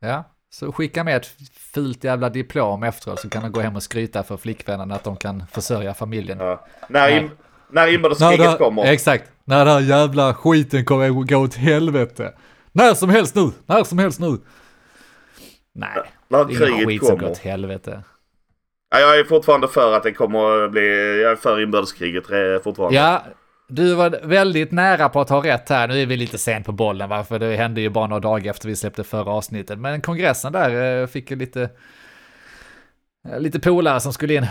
A: ja, så skicka med ett fult jävla diplom efteråt så kan de gå hem och skryta för flickvännen att de kan försörja familjen.
B: Ja. När, in, när inbördeskriget kommer.
A: Exakt. När den här jävla skiten kommer gå åt helvete. När som helst nu, när som helst nu. Nej,
B: När
A: det är ingen
B: kriget
A: skit som går
B: kommer.
A: åt helvete.
B: Ja, jag är fortfarande för att det kommer att bli... Jag är för inbördeskriget fortfarande.
A: Ja, du var väldigt nära på att ha rätt här. Nu är vi lite sent på bollen, va? för det hände ju bara några dagar efter vi släppte förra avsnittet. Men kongressen där eh, fick ju lite, eh, lite polare som skulle in.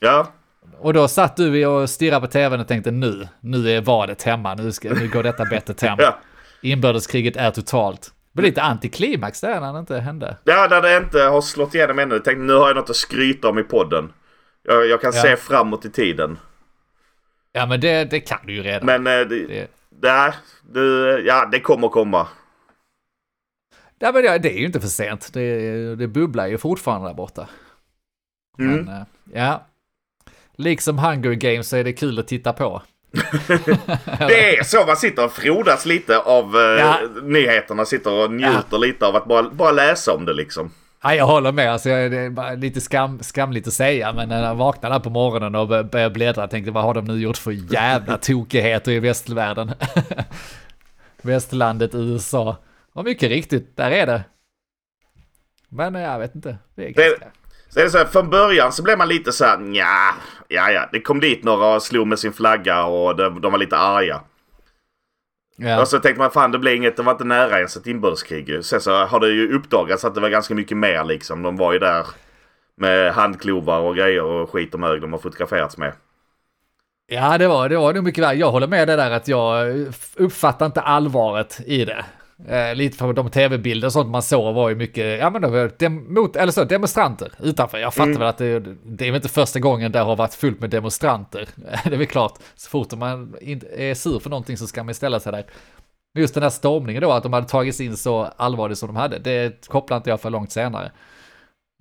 B: Ja.
A: Och då satt du och stirrade på tvn och tänkte nu, nu är vadet hemma, nu, ska, nu går detta bättre hem.
B: Ja.
A: Inbördeskriget är totalt. Det var lite antiklimax där när det inte hände.
B: Ja, när det inte har slått igenom ännu. Tänkte nu har jag något att skryta om i podden. Jag, jag kan
A: Ja.
B: se framåt i tiden.
A: Ja men det, det kan du ju redan.
B: Men eh, det,
A: Det,
B: det, det, ja, det kommer komma.
A: ja, men det, det är ju inte för sent. Det, det bubblar ju fortfarande där borta.
B: Mm.
A: Men eh, ja, liksom Hunger Games så är det kul att titta på.
B: Det är så man sitter och frodas lite av eh,
A: Ja.
B: nyheterna. Sitter och njuter lite av att bara, bara läsa om det liksom.
A: Ja, jag håller med. Alltså, jag- det är lite skam, skamligt att säga, men när jag vaknade på morgonen och bör- började bläddra tänkte vad har de nu gjort för jävla tokigheter i västvärlden? Västlandet, USA. Och mycket riktigt, där är det. Men eh, jag vet inte. Det är ganska...
B: Så är det så här, från början så blev man lite så här, nja, ja, ja. Det kom dit några och slog med sin flagga och de, de var lite arga.
A: Ja.
B: Och så tänkte man, fan det blev inget, det var inte nära ens ett inbördeskrig. Sen så har det ju uppdagats att det var ganska mycket mer liksom. De var ju där med handklovar och grejer och skit och mög de har fotograferats med.
A: Ja, det var, det var nog mycket värre. Jag håller med det där att jag uppfattar inte allvaret i det. Eh, lite för de tv-bilder och sånt man såg var ju mycket, ja men det var dem, mot, eller så, demonstranter utanför. Jag fattar väl att det, det är väl inte första gången det har varit fullt med demonstranter. det är väl klart, så fort man är sur för någonting så ska man ställa sig där. Men just den här stormningen då, att de hade tagits in så allvarligt som de hade, det kopplar inte jag för långt senare.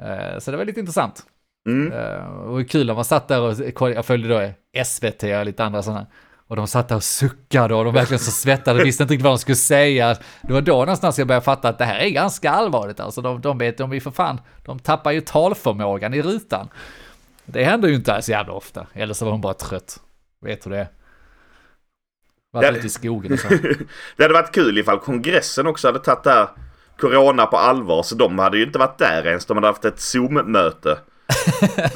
A: Eh, så det var lite intressant.
B: Mm.
A: Uh, och kul när man satt där och jag följde då SVT och lite andra sådana. Och de satt där och suckade och de verkligen så svettade, visste inte riktigt vad de skulle säga. Det var då någonstans jag började fatta att det här är ganska allvarligt alltså. De, de vet, de är för fan, de tappar ju talförmågan i rutan. Det händer ju inte så jävla ofta. Eller så var hon bara trött. Vet hur det är. Varit ute i skogen och så.
B: Det hade varit kul ifall kongressen också hade tagit det här Corona på allvar. Så de hade ju inte varit där ens. De hade haft ett Zoom-möte.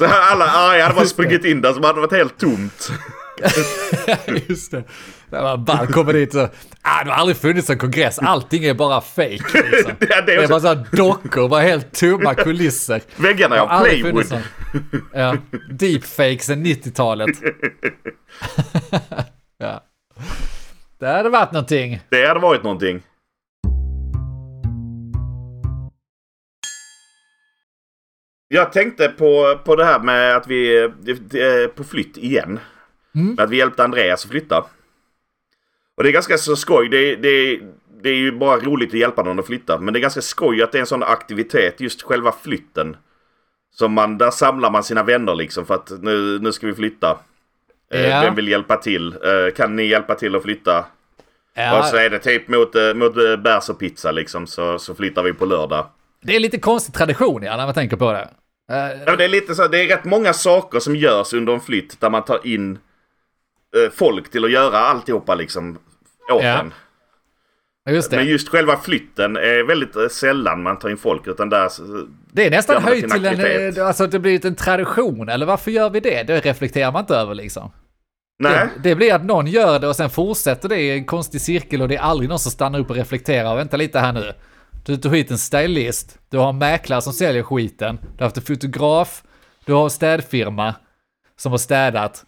B: Alla arga hade bara sprungit in där så hade det varit helt tomt.
A: Just det. När man bara kommer dit och, ah, det har aldrig funnits en kongress, allting är bara fake. Liksom.
B: Det
A: Det
B: är
A: är
B: också,
A: bara så här dockor, bara helt tomma kulisser.
B: väggarna är
A: Det
B: av
A: någon- Ja, deepfake sen 90-talet. ja. Det hade varit någonting.
B: Det hade varit någonting. Jag tänkte på, på det här med att vi är på flytt igen.
A: Mm.
B: Att vi hjälpte Andreas att flytta. Och det är ganska så skoj. Det, det, det är ju bara roligt att hjälpa någon att flytta. Men det är ganska skoj att det är en sån aktivitet, just själva flytten. Som man, där samlar man sina vänner liksom för att nu, nu ska vi flytta. Eh,
A: Ja.
B: Vem vill hjälpa till? Eh, Kan ni hjälpa till att flytta?
A: Ja,
B: Och så är det typ mot, eh, mot bärs och pizza liksom. Så, så flyttar vi på lördag.
A: det är lite konstig tradition ja, när man tänker på det.
B: Ja, det är lite så, det är rätt många saker som görs under en flytt där man tar in folk till att göra alltihopa liksom åt
A: Ja.
B: en.
A: just det.
B: Men just själva flytten är väldigt eh, sällan man tar in folk utan där...
A: Det är nästan höjt
B: till en aktivitet.
A: eh, alltså det blir en tradition, eller varför gör vi det? Det reflekterar man inte över liksom.
B: Nej,
A: Det, det blir att någon gör det och sen fortsätter det i en konstig cirkel och det är aldrig någon som stannar upp och reflekterar. Vänta lite här nu. Du tog hit en stylist, du har en mäklare som säljer skiten, du har haft en fotograf, du har en städfirma som har städat.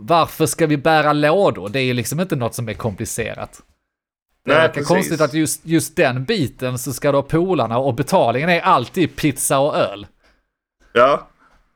A: Varför ska vi bära lådor? Det är ju liksom inte något som är komplicerat. Det
B: Nej, precis.
A: konstigt att just, just den biten så ska du ha polarna och betalningen är alltid pizza och öl.
B: ja.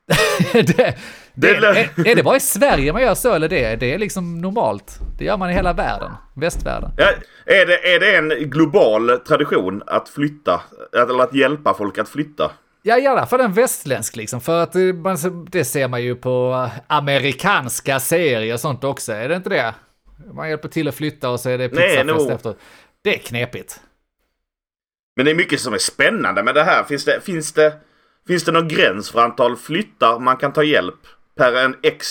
A: det, det,
B: Det är-
A: är, är det bara i Sverige man gör så eller det? Det är liksom normalt. Det gör man i hela världen, västvärlden.
B: ja är, det, är det en global tradition att flytta? Eller att hjälpa folk att flytta?
A: Ja, i alla fall en västländsk liksom, för att det, man, det ser man ju på amerikanska serier och sånt också, är det inte det? Man hjälper till att flytta och så är det
B: Nej,
A: pizzafest
B: nog.
A: efter. Det är knepigt.
B: Men det är mycket som är spännande med det här. Finns det, finns det, finns det någon gräns för antal flyttar man kan ta hjälp per en X,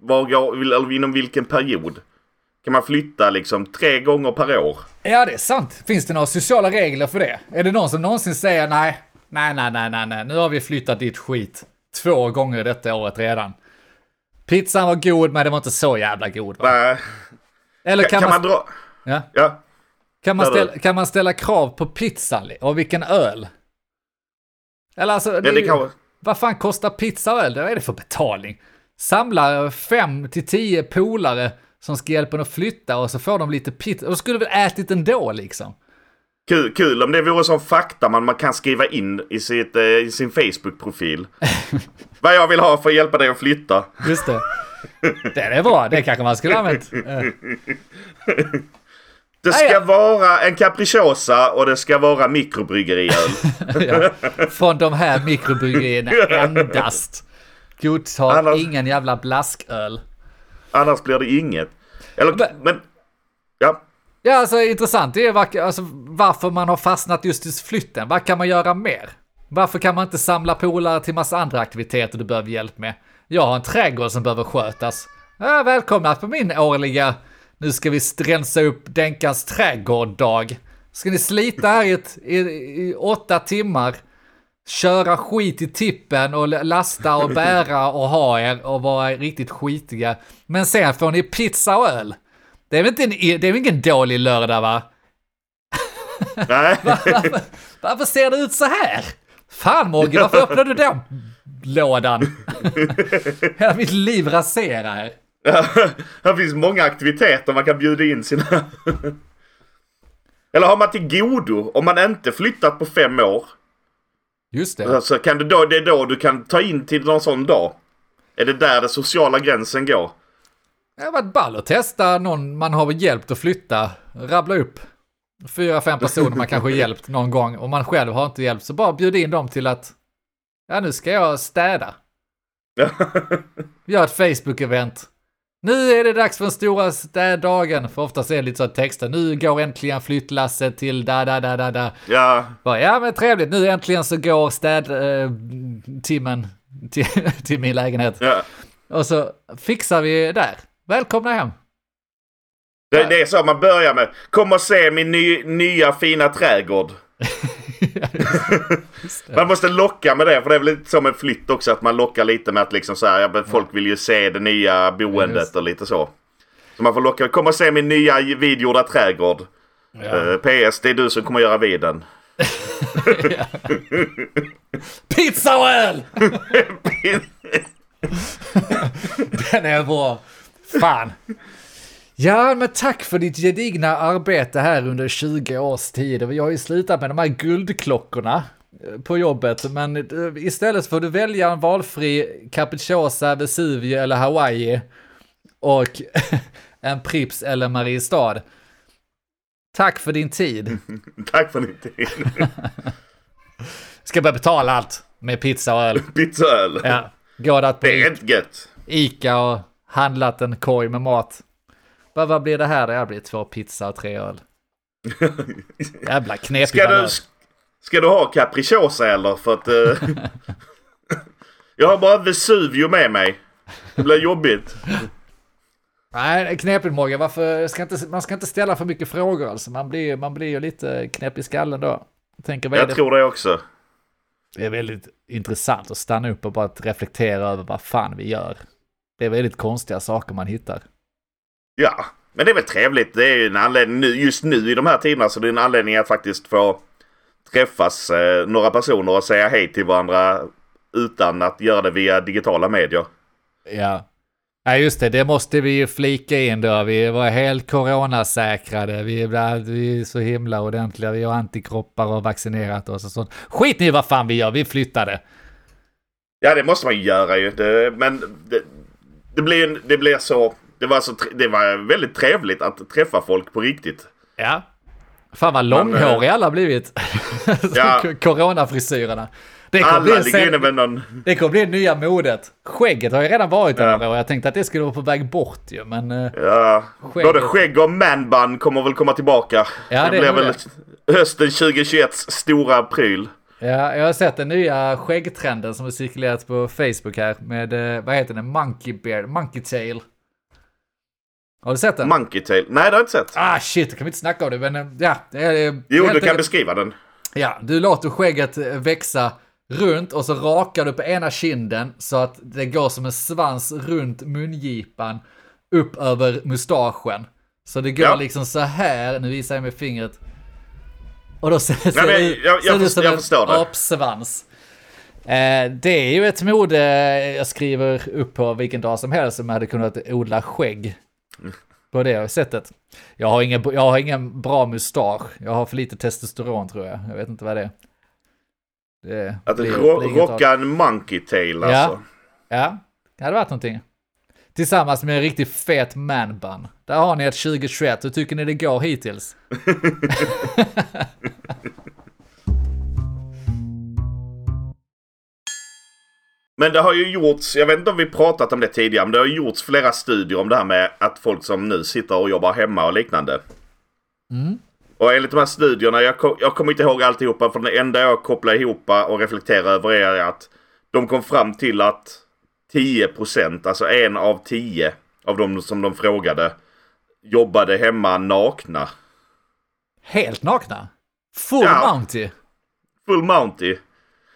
B: var, jag- eller inom vilken period? Kan man flytta liksom tre gånger per år?
A: Ja, det är sant. Finns det några sociala regler för det? Är det någon som någonsin säger nej, nej, nej, nej, nej, nej, nu har vi flyttat ditt skit två gånger detta året redan. Pizzan var god, men det var inte så jävla god. Va?
B: Nej.
A: Eller
B: Kan,
A: kan,
B: man
A: man,
B: dra...
A: ja,
B: Ja.
A: kan, man ställa, kan man ställa krav på pizzan och vilken öl? Eller alltså, det
B: Ja, det
A: ju-
B: kan...
A: vad fan kostar pizza och öl? Vad är det för betalning? Samla fem till tio polare som ska hjälpa en att flytta och så får de lite pizza. Och de skulle väl ätit ändå liksom.
B: Kul, kul om det vore som fakta man, man kan skriva in i, sitt, eh, i sin Facebook-profil. Vad jag vill ha för att hjälpa dig att flytta.
A: Just det. Det är bra, det kanske man skulle ha använt.
B: Det
A: Ah,
B: ska
A: ja.
B: vara en capricciosa och det ska vara mikrobryggeriöl.
A: ja. Från de här mikrobryggerierna endast. Godtar
B: Annars-
A: ingen jävla blasköl.
B: Annars blir det inget. Eller,
A: Men-
B: men... Ja.
A: Alltså intressant. Det är var, alltså, varför man har fastnat just i flytten. Vad kan man göra mer? Varför kan man inte samla polare till massa andra aktiviteter du behöver hjälp med? Jag har en trädgård som behöver skötas. Ja, välkomna på min årliga nu ska vi rensa upp Denkans trädgård-dag. Ska ni slita här i, ett, i, i åtta timmar, köra skit i tippen och lasta och bära och ha er och vara riktigt skitiga. Men sen får ni pizza och öl. Det är väl, inte en, det är ingen dålig lördag va?
B: Nej.
A: Varför, varför ser det ut så här? Fan Mogge, varför öppnade du den lådan? Hela mitt liv raserar här.
B: Finns många aktiviteter man kan bjuda in sina... Eller har man till godo, om man inte flyttat på fem år,
A: Just det.
B: så kan du då, det är då du kan ta in till någon sån dag. Är det där den sociala gränsen går?
A: Det har varit ball att testa någon man har hjälpt att flytta. Rabbla upp fyra, fem personer man kanske hjälpt någon gång och man själv har inte hjälpt. Så bara bjud in dem till att, ja nu ska jag städa. Gör ett Facebook-event. Nu är det dags för den stora städdagen. För oftast är det lite så att texten, nu går äntligen flyttlasset till da da da da da.
B: ja,
A: Bara, ja men trevligt, nu äntligen så går städtimmen till, till min lägenhet.
B: ja.
A: Och så fixar vi där. Välkomna hem.
B: Det, det är så man börjar med. Kom och se min ny, nya fina trädgård. Man måste locka med det för det är väl lite som en flytt också att man lockar lite med att liksom så här, ja, folk vill ju se det nya boendet och lite så. Så man får locka, kom och se min nya vidgjorda trädgård. Eh, PS, det är du som kommer göra viden.
A: Pizza och öl! Den är bra. Fan. Ja, men tack för ditt gedigna arbete här under 20 års tid. Vi har ju slutat med de här guldklockorna eh, på jobbet, men eh, istället får du välja en valfri Capricciosa, Vesuvio eller Hawaii och en Prips eller Mariestad. Tack för din tid.
B: Tack för din tid.
A: Ska börja betala allt med pizza och öl.
B: Pizza och öl.
A: Ja, går det att på
B: Det är inte gött.
A: Ica och handlat en korg med mat. Vad, vad blir det här? Det här blir två pizza och tre öl. Jävla knepig
B: Ska du, ska du ha capricciosa eller? För att... eh, jag har bara Vesuvio med mig. Det blir jobbigt.
A: Nej, knepigt Morgan. Varför ska inte, man ska inte ställa för mycket frågor alltså. Man blir, man blir ju lite knäpp i skallen då. Jag tänker,
B: Jag
A: det?
B: tror det också.
A: det är väldigt intressant att stanna upp och bara reflektera över vad fan vi gör. Det är väldigt konstiga saker man hittar.
B: Ja, men det är väl trevligt. Det är ju en anledning nu, just nu i de här tiderna så det är en anledning att faktiskt få träffas eh, några personer och säga hej till varandra utan att göra det via digitala medier.
A: Ja. Ja just det, det måste vi ju flika in då. Vi var helt coronasäkrade. Vi är, vi är så himla ordentliga. Vi har antikroppar och vaccinerat oss och sånt. Skit ni vad fan vi gör, vi flyttade.
B: Ja, det måste man ju göra ju. Det, men det, det, blir, det blir så... Det var, så, det var väldigt trevligt att träffa folk på riktigt.
A: Ja. Fan vad långhåriga alla blivit.
B: Ja.
A: Coronafrisyrerna. Det kommer, bli
B: Alla
A: sen,
B: med någon...
A: det kommer bli nya modet. Skägget har ju redan varit
B: Ja.
A: några år. Jag tänkte att det skulle vara på väg bort ju, men... eh,
B: Ja,
A: Skägget.
B: både skägg och manbun kommer väl komma tillbaka.
A: Ja, det
B: det blir väl hösten 2021 stora pryl.
A: Ja, jag har sett den nya skäggtrenden som har cirkulerat på Facebook här med, eh, vad heter den, Monkey Beard, Monkey Tail. Har du sett den?
B: Monkey tail. Nej, det har jag inte sett.
A: ah shit, då kan vi inte snacka om det, men eh, ja. det är-
B: Jo, du kan
A: enkelt-
B: beskriva den.
A: Ja, du låter skägget eh, växa runt och så rakar du på ena kinden så att det går som en svans runt mungipan upp över mustaschen. Så det går
B: Ja.
A: liksom så här, nu visar jag med fingret. Och då ser, ser
B: men
A: det
B: jag-
A: ut-
B: jag
A: ser som
B: jag förstår det.
A: apsvans. Eh, det är ju ett mode jag skriver upp på vilken dag som helst som hade kunnat odla skägg. På det sättet. Jag har, ingen, jag har ingen bra mustasch. Jag har för lite testosteron tror jag. Jag vet inte vad det är. Det
B: Att
A: blir-
B: ro-
A: blir
B: rocka en monkey tail alltså.
A: Ja, det hade varit någonting. Tillsammans med en riktigt fet manbun. Där har ni ett 2021. Hur tycker ni det går hittills?
B: Men det har ju gjorts, jag vet inte om vi pratat om det tidigare, men det har gjorts flera studier om det här med att folk som nu sitter och jobbar hemma och liknande. Och enligt de här studierna, jag, ko- jag kommer inte ihåg alltihopa, för det enda jag kopplar ihop och reflekterar över är att de kom fram till att 10%, alltså en av tio av de som de frågade, jobbade hemma nakna.
A: Helt nakna? Full
B: Ja.
A: Mounty?
B: Full Mounty.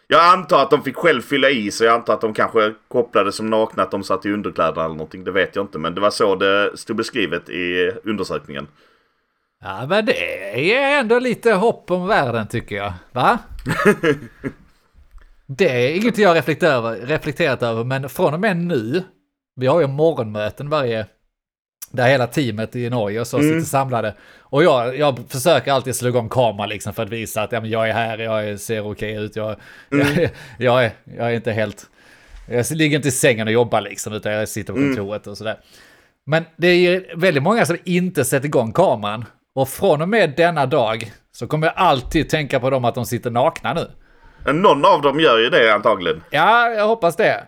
B: Jag antar att de fick själv fylla i så jag antar att de kanske kopplade som nakna att de satt i underkläder eller någonting. Det vet jag inte men det var så det stod beskrivet i undersökningen.
A: Ja, men det är ändå lite hopp om världen tycker jag. Va? det är inget jag reflekterat över, reflekterat över, men från och med nu, vi har ju morgonmöten varje, där hela teamet i Norge och så sitter samlade. Och jag, jag försöker alltid slå igång kameran liksom för att visa att ja, men jag är här, jag ser okej ut, jag, jag, jag, är, jag är inte helt... Jag ligger inte i sängen och jobbar liksom, utan jag sitter på kontoret och sådär. Men det är väldigt många som inte sätter igång kameran. Och från och med denna dag så kommer jag alltid tänka på dem att de sitter nakna nu.
B: Någon av dem gör ju det antagligen.
A: Ja, jag hoppas det.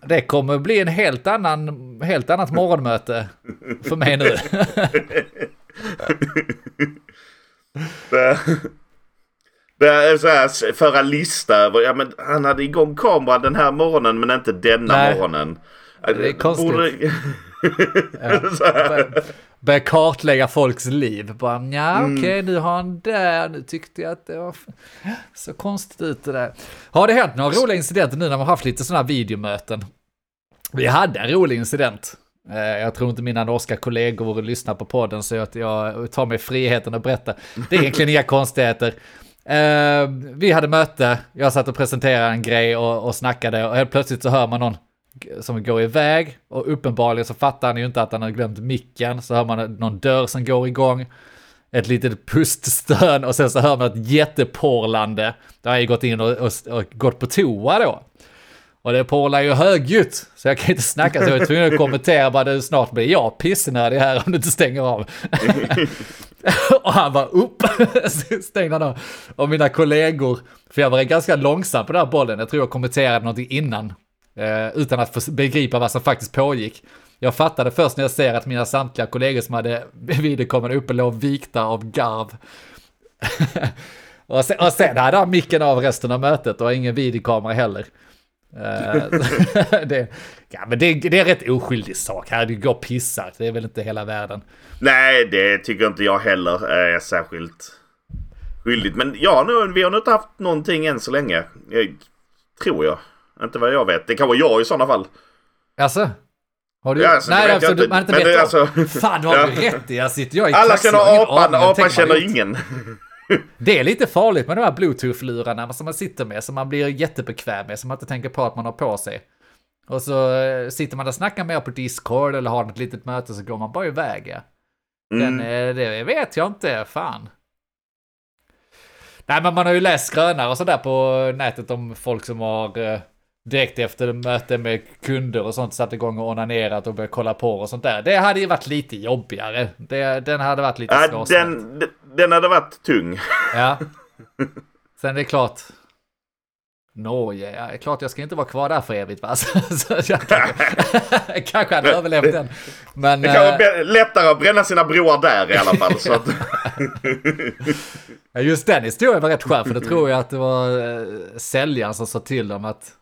A: Det kommer bli en helt annan, helt annat morgonmöte för mig nu.
B: Det, det är så här, föra lista över, ja men han hade igång kameran den här morgonen men inte denna
A: Nej.
B: morgonen.
A: Det är konstigt.
B: Borde-
A: Bör- Börja kartlägga folks liv. Bara, ja
B: Mm.
A: okej, nu har han där, nu tyckte jag att det var så konstigt ut det där. Har det hänt några roliga incidenter nu när man haft lite sådana här videomöten? Vi hade en rolig incident. Eh, Jag tror inte mina norska kollegor lyssnar på podden så att jag tar mig friheten att berätta. Det är egentligen inga konstigheter. Eh, Vi hade möte, jag satt och presenterade en grej och, och snackade och helt plötsligt så hör man någon som går iväg och uppenbarligen så fattar han ju inte att han har glömt micken. Så hör man någon dörr som går igång. Ett litet puststön och sen så hör man ett jätteporlande. Där har jag gått in och, och, och gått på toa då. Och det porlar ju högljutt, så jag kan inte snacka så jag är tvungen att kommentera bara det snart blir jag pissnödig här om du inte stänger av. och han var upp, stängde han av. Och mina kollegor, för jag var ganska långsam på den här bollen, jag tror jag kommenterade någonting innan. Eh, utan att begripa vad som faktiskt pågick. Jag fattade först när jag ser att mina samtliga kollegor som hade videokameran uppe låg vikta av garv. och, sen, och sen hade han micken av resten av mötet och ingen videokamera heller. Eh, det, ja, men det, det är en rätt oskyldig sak. Här, du går och pissar. Det är väl inte hela världen.
B: Nej, det tycker inte jag heller är särskilt skyldigt. Men ja, nu, vi har nog inte haft någonting än så länge. Jag, tror jag. Inte vad jag vet. Det kan vara jag i sådana fall.
A: Alltså? Har du?
B: Ja, alltså,
A: Nej, alltså, du, man inte
B: Men det är alltså-
A: Fan, du har
B: Ja.
A: rätt i. Jag sitter jag i
B: Alla känner apan, apan känner ingen.
A: Det är lite farligt med de här bluetooth-lurarna som man sitter med, som man blir jättebekväm med, som man inte tänker på att man har på sig. Och så eh, sitter man och snackar med på Discord eller har något litet möte så går man bara iväg. Ja. Den,
B: Mm.
A: eh, det vet jag inte, fan. Nej, men man har ju läst skrönor och sådär på nätet om folk som har eh, direkt efter möte med kunder och sånt satt igång och onanerat och börjat kolla på och sånt där. Det hade ju varit lite jobbigare. Det, den hade varit lite
B: Ja,
A: svårsmält.
B: den, den- hade varit tung.
A: Ja. Sen är det klart. Norge, ja, det är klart jag ska inte vara kvar där för evigt va. Så, så jag kanske, kanske hade överlevt den. Men
B: Det kan vara
A: eh,
B: lättare att bränna sina broar där i alla fall. Så att,
A: just den historien var rätt skön för det tror jag att det var eh, säljaren som sa till dem att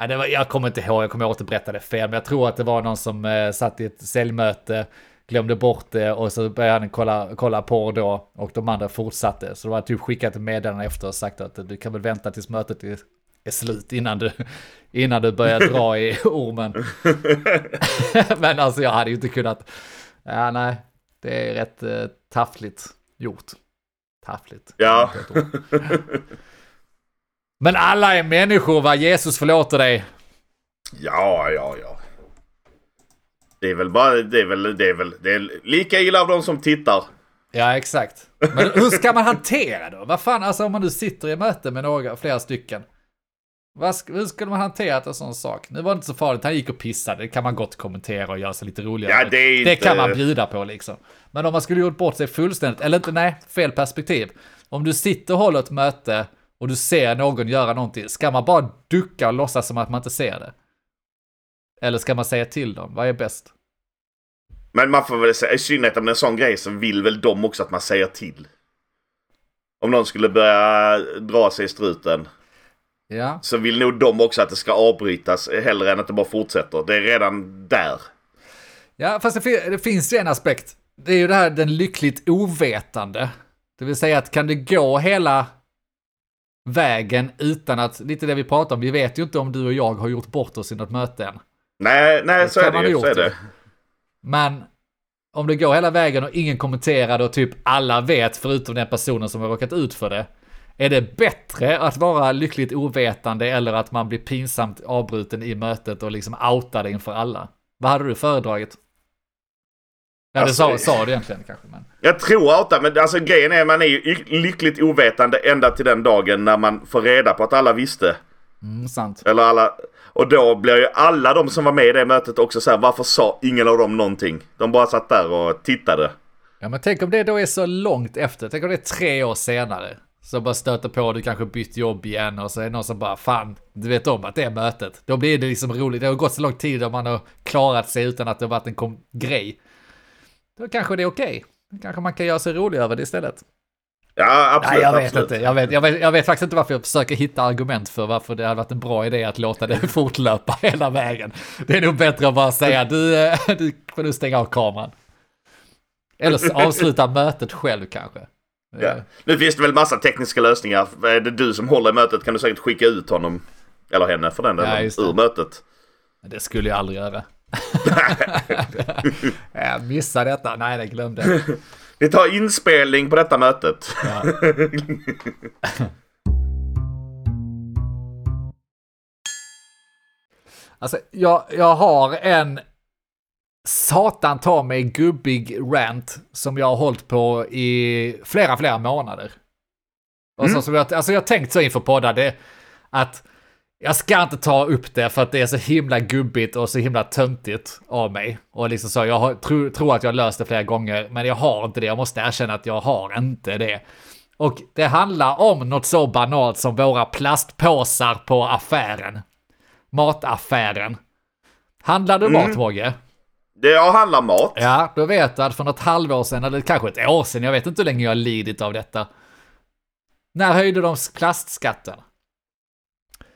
A: Ja, det var, jag kommer inte ihåg, jag kommer återberätta det fel, men jag tror att det var någon som eh, satt i ett säljmöte, glömde bort det och så började han kolla, kolla på då och de andra fortsatte. Så det var typ skickat ett meddelande efter och sagt att du kan väl vänta tills mötet är, är slut innan du, innan du börjar dra i ormen. men alltså jag hade ju inte kunnat, ja nej, det är rätt eh, taffligt gjort. Taffligt.
B: Ja.
A: Det är inte ett ord. Men alla är människor, va? Jesus förlåter dig.
B: ja, ja, ja. Det är väl bara, det är väl, det är väl, det är lika illa av de som tittar.
A: Ja, exakt. Men hur ska man hantera då? Vad fan, alltså om man nu sitter i möte med några, flera stycken. Vad hur skulle man hantera en sån sak? Nu var det inte så farligt, han gick och pissade. Det kan man gott kommentera och göra sig lite roligare.
B: Ja, det är
A: det
B: inte-
A: kan man bjuda på liksom. Men om man skulle gjort bort sig fullständigt, eller inte, nej, fel perspektiv. Om du sitter och håller ett möte och du ser någon göra någonting, ska man bara ducka och låtsas som att man inte ser det? Eller ska man säga till dem? Vad är bäst?
B: Men man får väl säga, i synnerhet om det är en sån grej så vill väl de också att man säger till. Om någon skulle börja dra sig i struten
A: Ja.
B: så vill nog de också att det ska avbrytas hellre än att det bara fortsätter. Det är redan där.
A: Ja, fast det, det finns ju en aspekt. Det är ju det här den lyckligt ovetande. Det vill säga att kan det gå hela vägen utan att, lite det vi pratar om, vi vet ju inte om du och jag har gjort bort oss i något möte än.
B: Nej, nej så är
A: man
B: det ju. Så
A: gjort
B: är
A: det. Men om det går hela vägen och ingen kommenterar och typ alla vet förutom den personen som har råkat ut för det. Är det bättre att vara lyckligt ovetande eller att man blir pinsamt avbruten i mötet och liksom outar det inför alla? Vad hade du föredragit? Ja, det
B: Alltså,
A: sa, sa du egentligen kanske, men...
B: Jag tror outa, men alltså grejen är man är ju lyckligt ovetande ända till den dagen när man får reda på att alla visste.
A: Mm, sant.
B: Eller alla... Och då blir ju alla de som var med i det mötet också så här, varför sa ingen av dem någonting? De bara satt där och tittade.
A: Ja, men tänk om det då är så långt efter. Tänk om det är tre år senare. Så bara stöter på, du kanske bytt jobb igen och så är det någon som bara, fan, du vet om att det är mötet. Då blir det liksom roligt. Det har gått så lång tid och man har klarat sig utan att det har varit en kom- grej. Då kanske det är okej. Då kanske man kan göra sig rolig över det istället.
B: Ja, absolut.
A: Nej, jag vet
B: absolut.
A: inte. Jag vet, jag, vet, jag vet faktiskt inte varför jag försöker hitta argument för varför det hade varit en bra idé att låta det fortlöpa hela vägen. Det är nog bättre att bara säga du, eh, du får nu stänga av kameran. Eller avsluta mötet själv kanske.
B: Ja. Nu finns det väl massa tekniska lösningar. Är det du som håller i mötet kan du säkert skicka ut honom. Eller henne för den
A: Ja,
B: delen.
A: det.
B: ur mötet.
A: Det skulle jag aldrig göra. jag missade detta. Nej, det glömde.
B: Vi tar inspelning på detta mötet.
A: Ja. Alltså, jag, jag har en satan ta mig gubbig rant som jag har hållit på i flera, flera månader. Och så, som jag, alltså jag har tänkt så inför poddar, det, att jag ska inte ta upp det för att det är så himla gubbigt och så himla töntigt av mig. Och liksom så, jag har, tror, tror att jag har löst det flera gånger, men jag har inte det. Jag måste erkänna att jag har inte det. Och det handlar om något så banalt som våra plastpåsar på affären. Mataffären. Handlar du mat, Mogge?
B: Det jag handlar mat.
A: Ja, då vet du att för något halvår sedan, eller kanske ett år sedan, jag vet inte hur länge jag har lidit av detta. När höjde de plastskatten?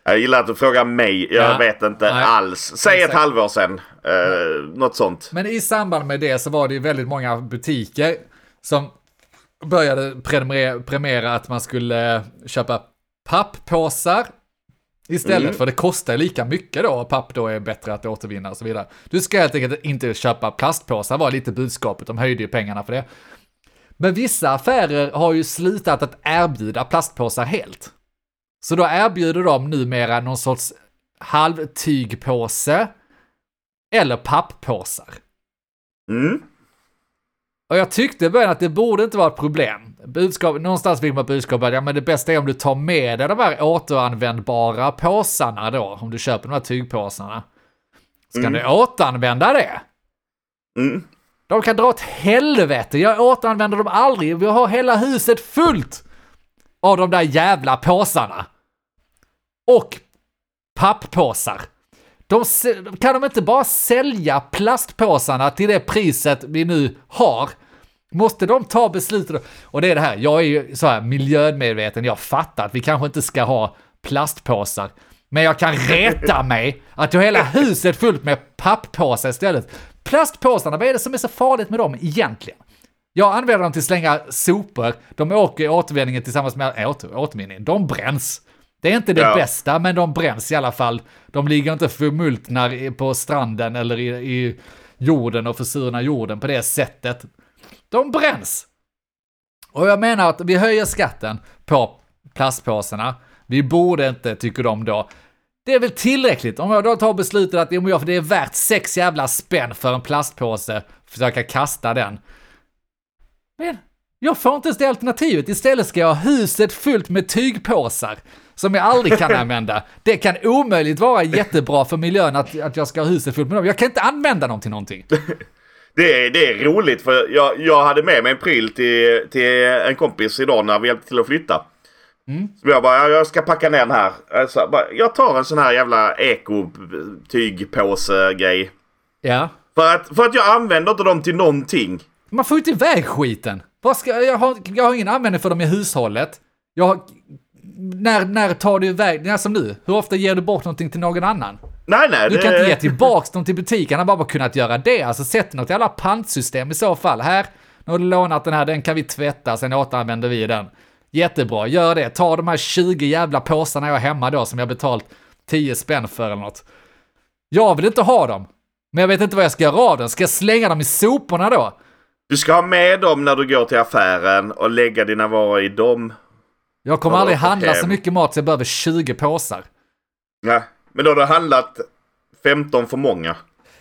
B: Jag gillar att du frågar mig. Jag
A: Ja.
B: vet inte
A: Nej.
B: alls. Säg ett
A: Exakt.
B: halvår sedan. Uh, något sånt.
A: Men i samband med det så var det ju väldigt många butiker som började premiera att man skulle köpa papppåsar istället
B: Mm.
A: för det kostar lika mycket då och papp då är bättre att återvinna och så vidare. Du ska helt enkelt inte köpa plastpåsar var lite budskapet, de höjde ju pengarna för det. Men vissa affärer har ju slutat att erbjuda plastpåsar helt. Så då erbjuder de numera någon sorts halvtygpåse eller papppåsar.
B: Mm.
A: Och jag tyckte i början att det borde inte vara ett problem. Budskap, någonstans fick man budskapet att ja, men det bästa är om du tar med dig de här återanvändbara påsarna då, om du köper de här tygpåsarna. Så kan du återanvända det.
B: Mm.
A: De kan dra åt helvete, jag återanvänder dem aldrig. Vi har hela huset fullt av de där jävla påsarna. Och papppåsar. De, kan de inte bara sälja plastpåsarna till det priset vi nu har? Måste de ta beslutet? Och det är det här, jag är ju så här miljömedveten, jag fattar att vi kanske inte ska ha plastpåsar. Men jag kan reta mig att jag har hela huset fullt med papppåsar istället. Plastpåsarna, vad är det som är så farligt med dem egentligen? Jag använder dem till att slänga sopor, de åker i återvinningen tillsammans med åter, återvinningen, de bränns. Det är inte det
B: Ja.
A: bästa, men de bränns i alla fall. De ligger inte förmultnar på stranden eller i, i jorden och försurnar jorden på det sättet. De bränns! Och jag menar att vi höjer skatten på plastpåsarna. Vi borde inte, tycker de då. Det är väl tillräckligt om jag då tar beslutet att jag- för det är värt sex jävla spänn för en plastpåse, försöka kasta den. Men jag får inte ens det alternativet. Istället ska jag ha huset fullt med tygpåsar som jag aldrig kan använda. Det kan omöjligt vara jättebra för miljön att, att jag ska ha huset fullt med dem. Jag kan inte använda dem till någonting.
B: Det, är, det är roligt för jag, jag hade med mig en pryl till, till en kompis idag när vi hjälpte till att flytta.
A: Mm.
B: Så jag bara, jag ska packa ner den här. Alltså, bara, jag tar en sån här jävla ekotygpåse-grej.
A: Ja.
B: För att, för att jag använder inte dem till någonting.
A: Man får ju inte iväg skiten. Vad ska, jag, har, jag har ingen användning för dem i hushållet. Jag när, när tar du iväg, när som nu, hur ofta ger du bort någonting till någon annan?
B: Nej, nej.
A: Du
B: det,
A: kan inte ge tillbaks dem till butiken, han har bara kunnat göra det. Alltså sätt något jävla pantsystem i så fall. Här, nu har du lånat den här, den kan vi tvätta, sen återanvänder vi den. Jättebra, gör det. Ta de här 20 jävla påsarna jag har hemma då som jag betalt 10 spänn för eller något. Jag vill inte ha dem. Men jag vet inte vad jag ska göra av dem. Ska jag slänga dem i soporna då?
B: Du ska ha med dem när du går till affären och lägga dina varor i dem.
A: Jag kommer aldrig handla så mycket mat så jag behöver 20 påsar.
B: Nej, men då har du handlat 15 för många.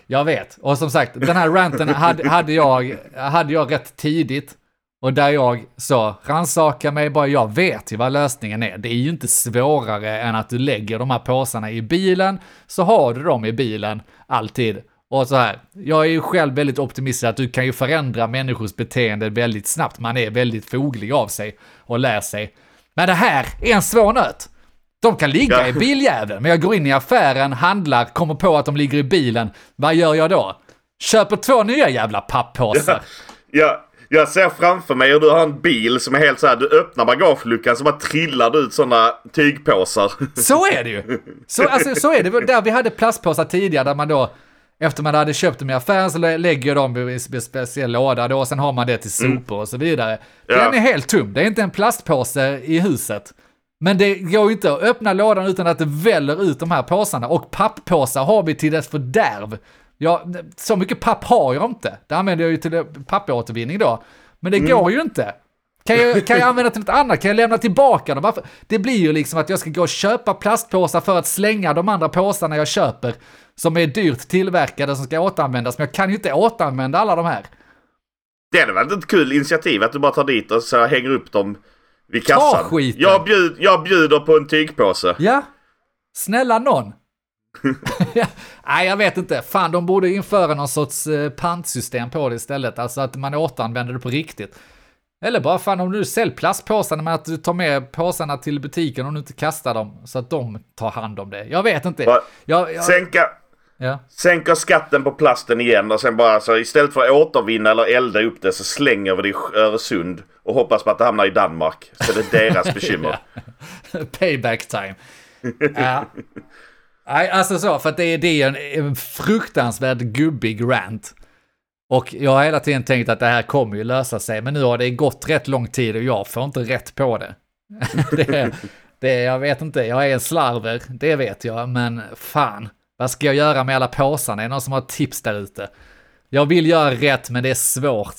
A: Jag vet. Och som sagt, den här ranten hade, hade, jag, hade jag rätt tidigt. Och där jag sa, rannsaka mig bara, jag vet ju vad lösningen är. Det är ju inte svårare än att du lägger de här påsarna i bilen, så har du dem i bilen alltid. Och så här, jag är ju själv väldigt optimistisk att du kan ju förändra människors beteende väldigt snabbt. Man är väldigt foglig av sig och lär sig. Men det här är en svår nöt. De kan ligga
B: Ja.
A: i biljäveln, men jag går in i affären, handlar, kommer på att de ligger i bilen. Vad gör jag då? Köper två nya jävla papppåsar.
B: Jag, Jag ser framför mig hur du har en bil som är helt så här. Du öppnar bagageluckan så bara trillar det ut sådana tygpåsar.
A: Så är det ju! Så, alltså, så är det. Där vi hade plastpåsar tidigare där man då, efter man hade köpt dem i affären så lä- lägger de i en speciell låda då och sen har man det till sopor och så vidare.
B: Ja.
A: Den är helt tom. Det är inte en plastpåse i huset. Men det går ju inte att öppna lådan utan att det väller ut de här påsarna. Och papppåsar har vi till dess fördärv. Ja, så mycket papp har jag inte. Det använder jag ju till pappåtervinning då. Men det går ju inte. Kan jag, kan jag använda till något annat? Kan jag lämna tillbaka dem? Varför? Det blir ju liksom att jag ska gå och köpa plastpåsar för att slänga de andra påsarna jag köper. Som är dyrt tillverkade som ska återanvändas. Men jag kan ju inte återanvända alla de här.
B: Det är väl ett kul initiativ att du bara tar dit och så hänger upp dem vid
A: Ta
B: kassan.
A: skiten.
B: Jag, bjud, jag bjuder på en tygpåse.
A: Ja, snälla någon. Nej, jag vet inte. Fan, de borde införa någon sorts eh, pantsystem på det istället. Alltså att man återanvänder det på riktigt. Eller bara fan om du säljer plastpåsar, men att du tar med påsarna till butiken och du inte kastar dem så att de tar hand om det. Jag vet inte. Jag, jag,
B: Sänka,
A: ja.
B: sänka skatten på plasten igen och sen bara så istället för att återvinna eller elda upp det så slänger vi det i Öresund och hoppas på att det hamnar i Danmark. Så det är deras bekymmer.
A: Payback time. Ja. Nej, alltså så, för att det är, det är en, en fruktansvärt gubbig rant. Och jag har hela tiden tänkt att det här kommer ju lösa sig, men nu har det gått rätt lång tid och jag får inte rätt på det. det, det jag vet inte, jag är en slarver, det vet jag, men fan, vad ska jag göra med alla påsarna? Är det någon som har tips där ute? Jag vill göra rätt, men det är svårt.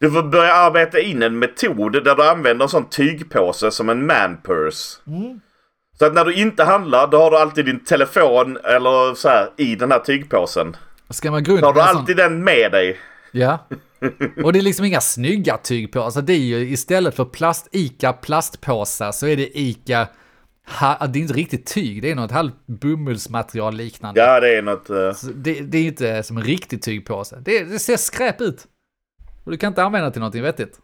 B: Du får börja arbeta in en metod där du använder en sån tygpåse som en manpurse. Så att när du inte handlar då har du alltid din telefon eller så här i den här tygpåsen.
A: Ska man gå runt
B: Då har du
A: en sån-
B: alltid den med dig.
A: Ja. Och det är liksom inga snygga tyg på. Alltså det är ju istället för plast, ICA plastpåsar så är det ICA, ha, det är inte riktigt tyg, det är något halvt bomullsmaterial liknande.
B: Ja det är något...
A: Så det, det är inte som en riktig tygpåse. Det, det ser skräp ut. Och du kan inte använda till någonting vettigt.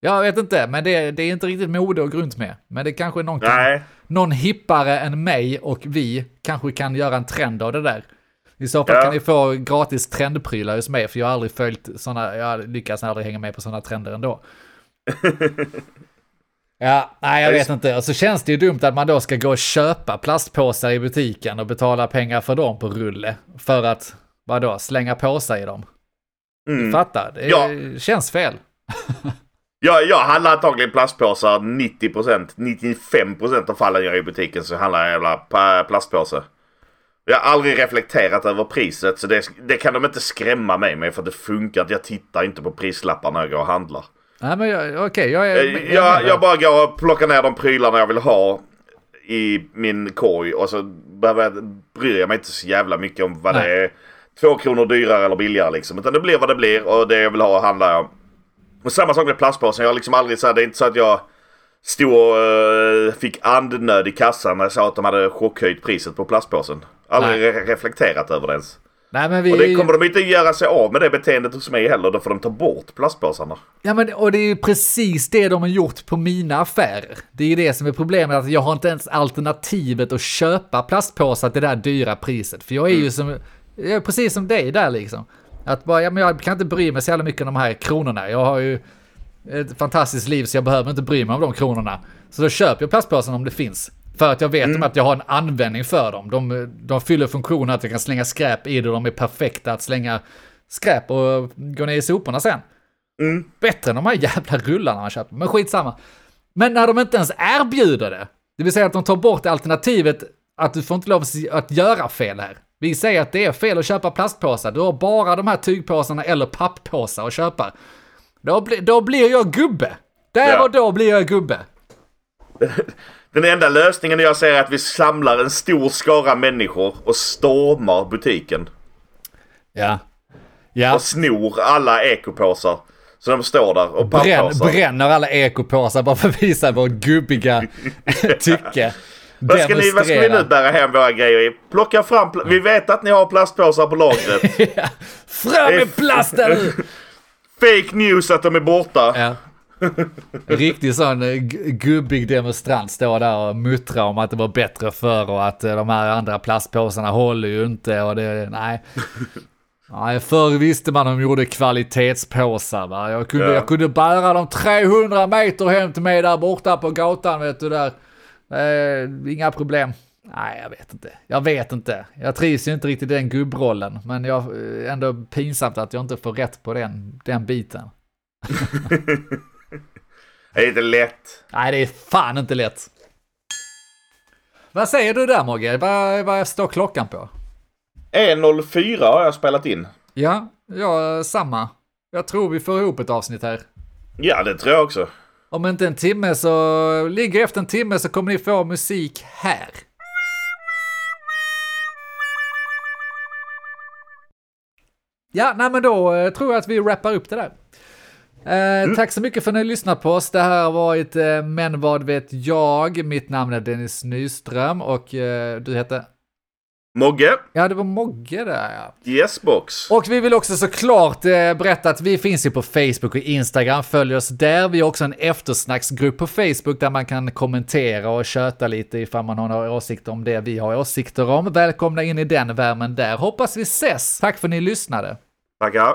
A: Jag vet inte, men det, det är inte riktigt mode att gå runt med. Men det kanske är någon, kan, någon hippare än mig och vi kanske kan göra en trend av det där. I så fall
B: Ja.
A: kan ni få gratis trendprylar hos mig, för jag har aldrig följt sådana, jag lyckas aldrig hänga med på sådana trender ändå. Ja, nej jag vet inte. Och så känns det ju dumt att man då ska gå och köpa plastpåsar i butiken och betala pengar för dem på rulle. För att, vadå, slänga påsar i dem.
B: Mm.
A: Fattar? Det
B: Ja.
A: känns fel.
B: Jag, jag handlar antagligen plastpåsar 90%. 95% av fallen jag är i butiken så handlar jag jävla plastpåse. Jag har aldrig reflekterat över priset så det, det kan de inte skrämma mig med för det funkar inte. Jag tittar inte på prislappar när jag går och handlar.
A: Nej men jag- okej, jag är...
B: Jag,
A: jag
B: jag, jag bara går och plockar ner de prylarna jag vill ha i min korg och så behöver jag, bryr jag mig inte så jävla mycket om vad
A: Nej.
B: det är. Två kronor dyrare eller billigare liksom. Utan det blir vad det blir och det jag vill ha handlar jag. Och samma sak med plastpåsen. Jag har liksom aldrig så här, det är inte så att jag stod och eh, fick andnöd i kassan när jag sa att de hade chockhöjt priset på plastpåsen. Aldrig re- reflekterat över det ens.
A: Nej men vi...
B: Och det kommer de inte göra sig av med det beteendet hos mig heller. Då får de ta bort plastpåsarna.
A: Ja men och det är ju precis det de har gjort på mina affärer. Det är ju det som är problemet, att jag har inte ens alternativet att köpa plastpåsar till det där dyra priset. För jag är ju som, jag är precis som dig där liksom. Att bara, ja men jag kan inte bry mig så jävla mycket om de här kronorna. Jag har ju ett fantastiskt liv så jag behöver inte bry mig om de kronorna. Så då köper jag plastpåsen om det finns. För att jag vet om att jag har en användning för dem. De, de fyller funktionen att jag kan slänga skräp i det de är perfekta att slänga skräp och gå ner i soporna sen. Bättre än de här jävla rullarna man köper, men skitsamma. Men när de inte ens erbjuder det, det vill säga att de tar bort alternativet att du får inte lov att göra fel här. Vi säger att det är fel att köpa plastpåsar, du har bara de här tygpåsarna eller papppåsar att köpa. Då, bli, då blir jag gubbe. Där
B: Ja.
A: och då blir jag gubbe.
B: Den enda lösningen jag ser är att vi samlar en stor skara människor och stormar butiken.
A: Ja. Ja.
B: Och snor alla ekopåsar. Så de står där och papppåsar.
A: bränner alla ekopåsar bara för att visa vår gubbiga tycke.
B: Vad ska, ni, vad ska vi nu bära hem våra grejer i? Plocka fram... Pl- vi vet att ni har plastpåsar på lagret.
A: Fram med plasten!
B: Fake news att de är borta.
A: Ja. Riktig sån eh, gu- gubbig demonstrant står där och muttrar om att det var bättre förr och att eh, de här andra plastpåsarna håller ju inte och det, nej. Nej, förr visste man de gjorde kvalitetspåsar va. Jag kunde,
B: Ja.
A: jag kunde bära dem 300 meter hem till mig där borta på gatan vet du där. Eh, inga problem. Nej, jag vet inte. Jag vet inte. Jag trivs ju inte riktigt i den gubbrollen. Men jag eh, ändå pinsamt att jag inte får rätt på den, den biten.
B: Det är lite lätt.
A: Nej, det är fan inte lätt. Vad säger du där Mogge? Vad, vad står klockan på?
B: 1.04 har jag spelat in.
A: Ja, ja, samma. Jag tror vi får ihop ett avsnitt här.
B: Ja, det tror jag också.
A: Om inte en timme så, ligger efter en timme så kommer ni få musik här. Ja, nej men då eh, tror jag att vi wrappar upp det där. Eh, Tack så mycket för att ni har lyssnat på oss. Det här har varit eh, Men vad vet jag? Mitt namn är Dennis Nyström och eh, du heter?
B: Mogge,
A: Ja, det var Mogge där ja.
B: Yesbox.
A: Och vi vill också såklart eh, berätta att vi finns ju på Facebook och Instagram. Följ oss där. Vi har också en eftersnacksgrupp på Facebook där man kan kommentera och köta lite ifall man har några åsikter om det vi har åsikter om. Välkomna in i den värmen där. Hoppas vi ses. Tack för att ni lyssnade.
B: Tackar.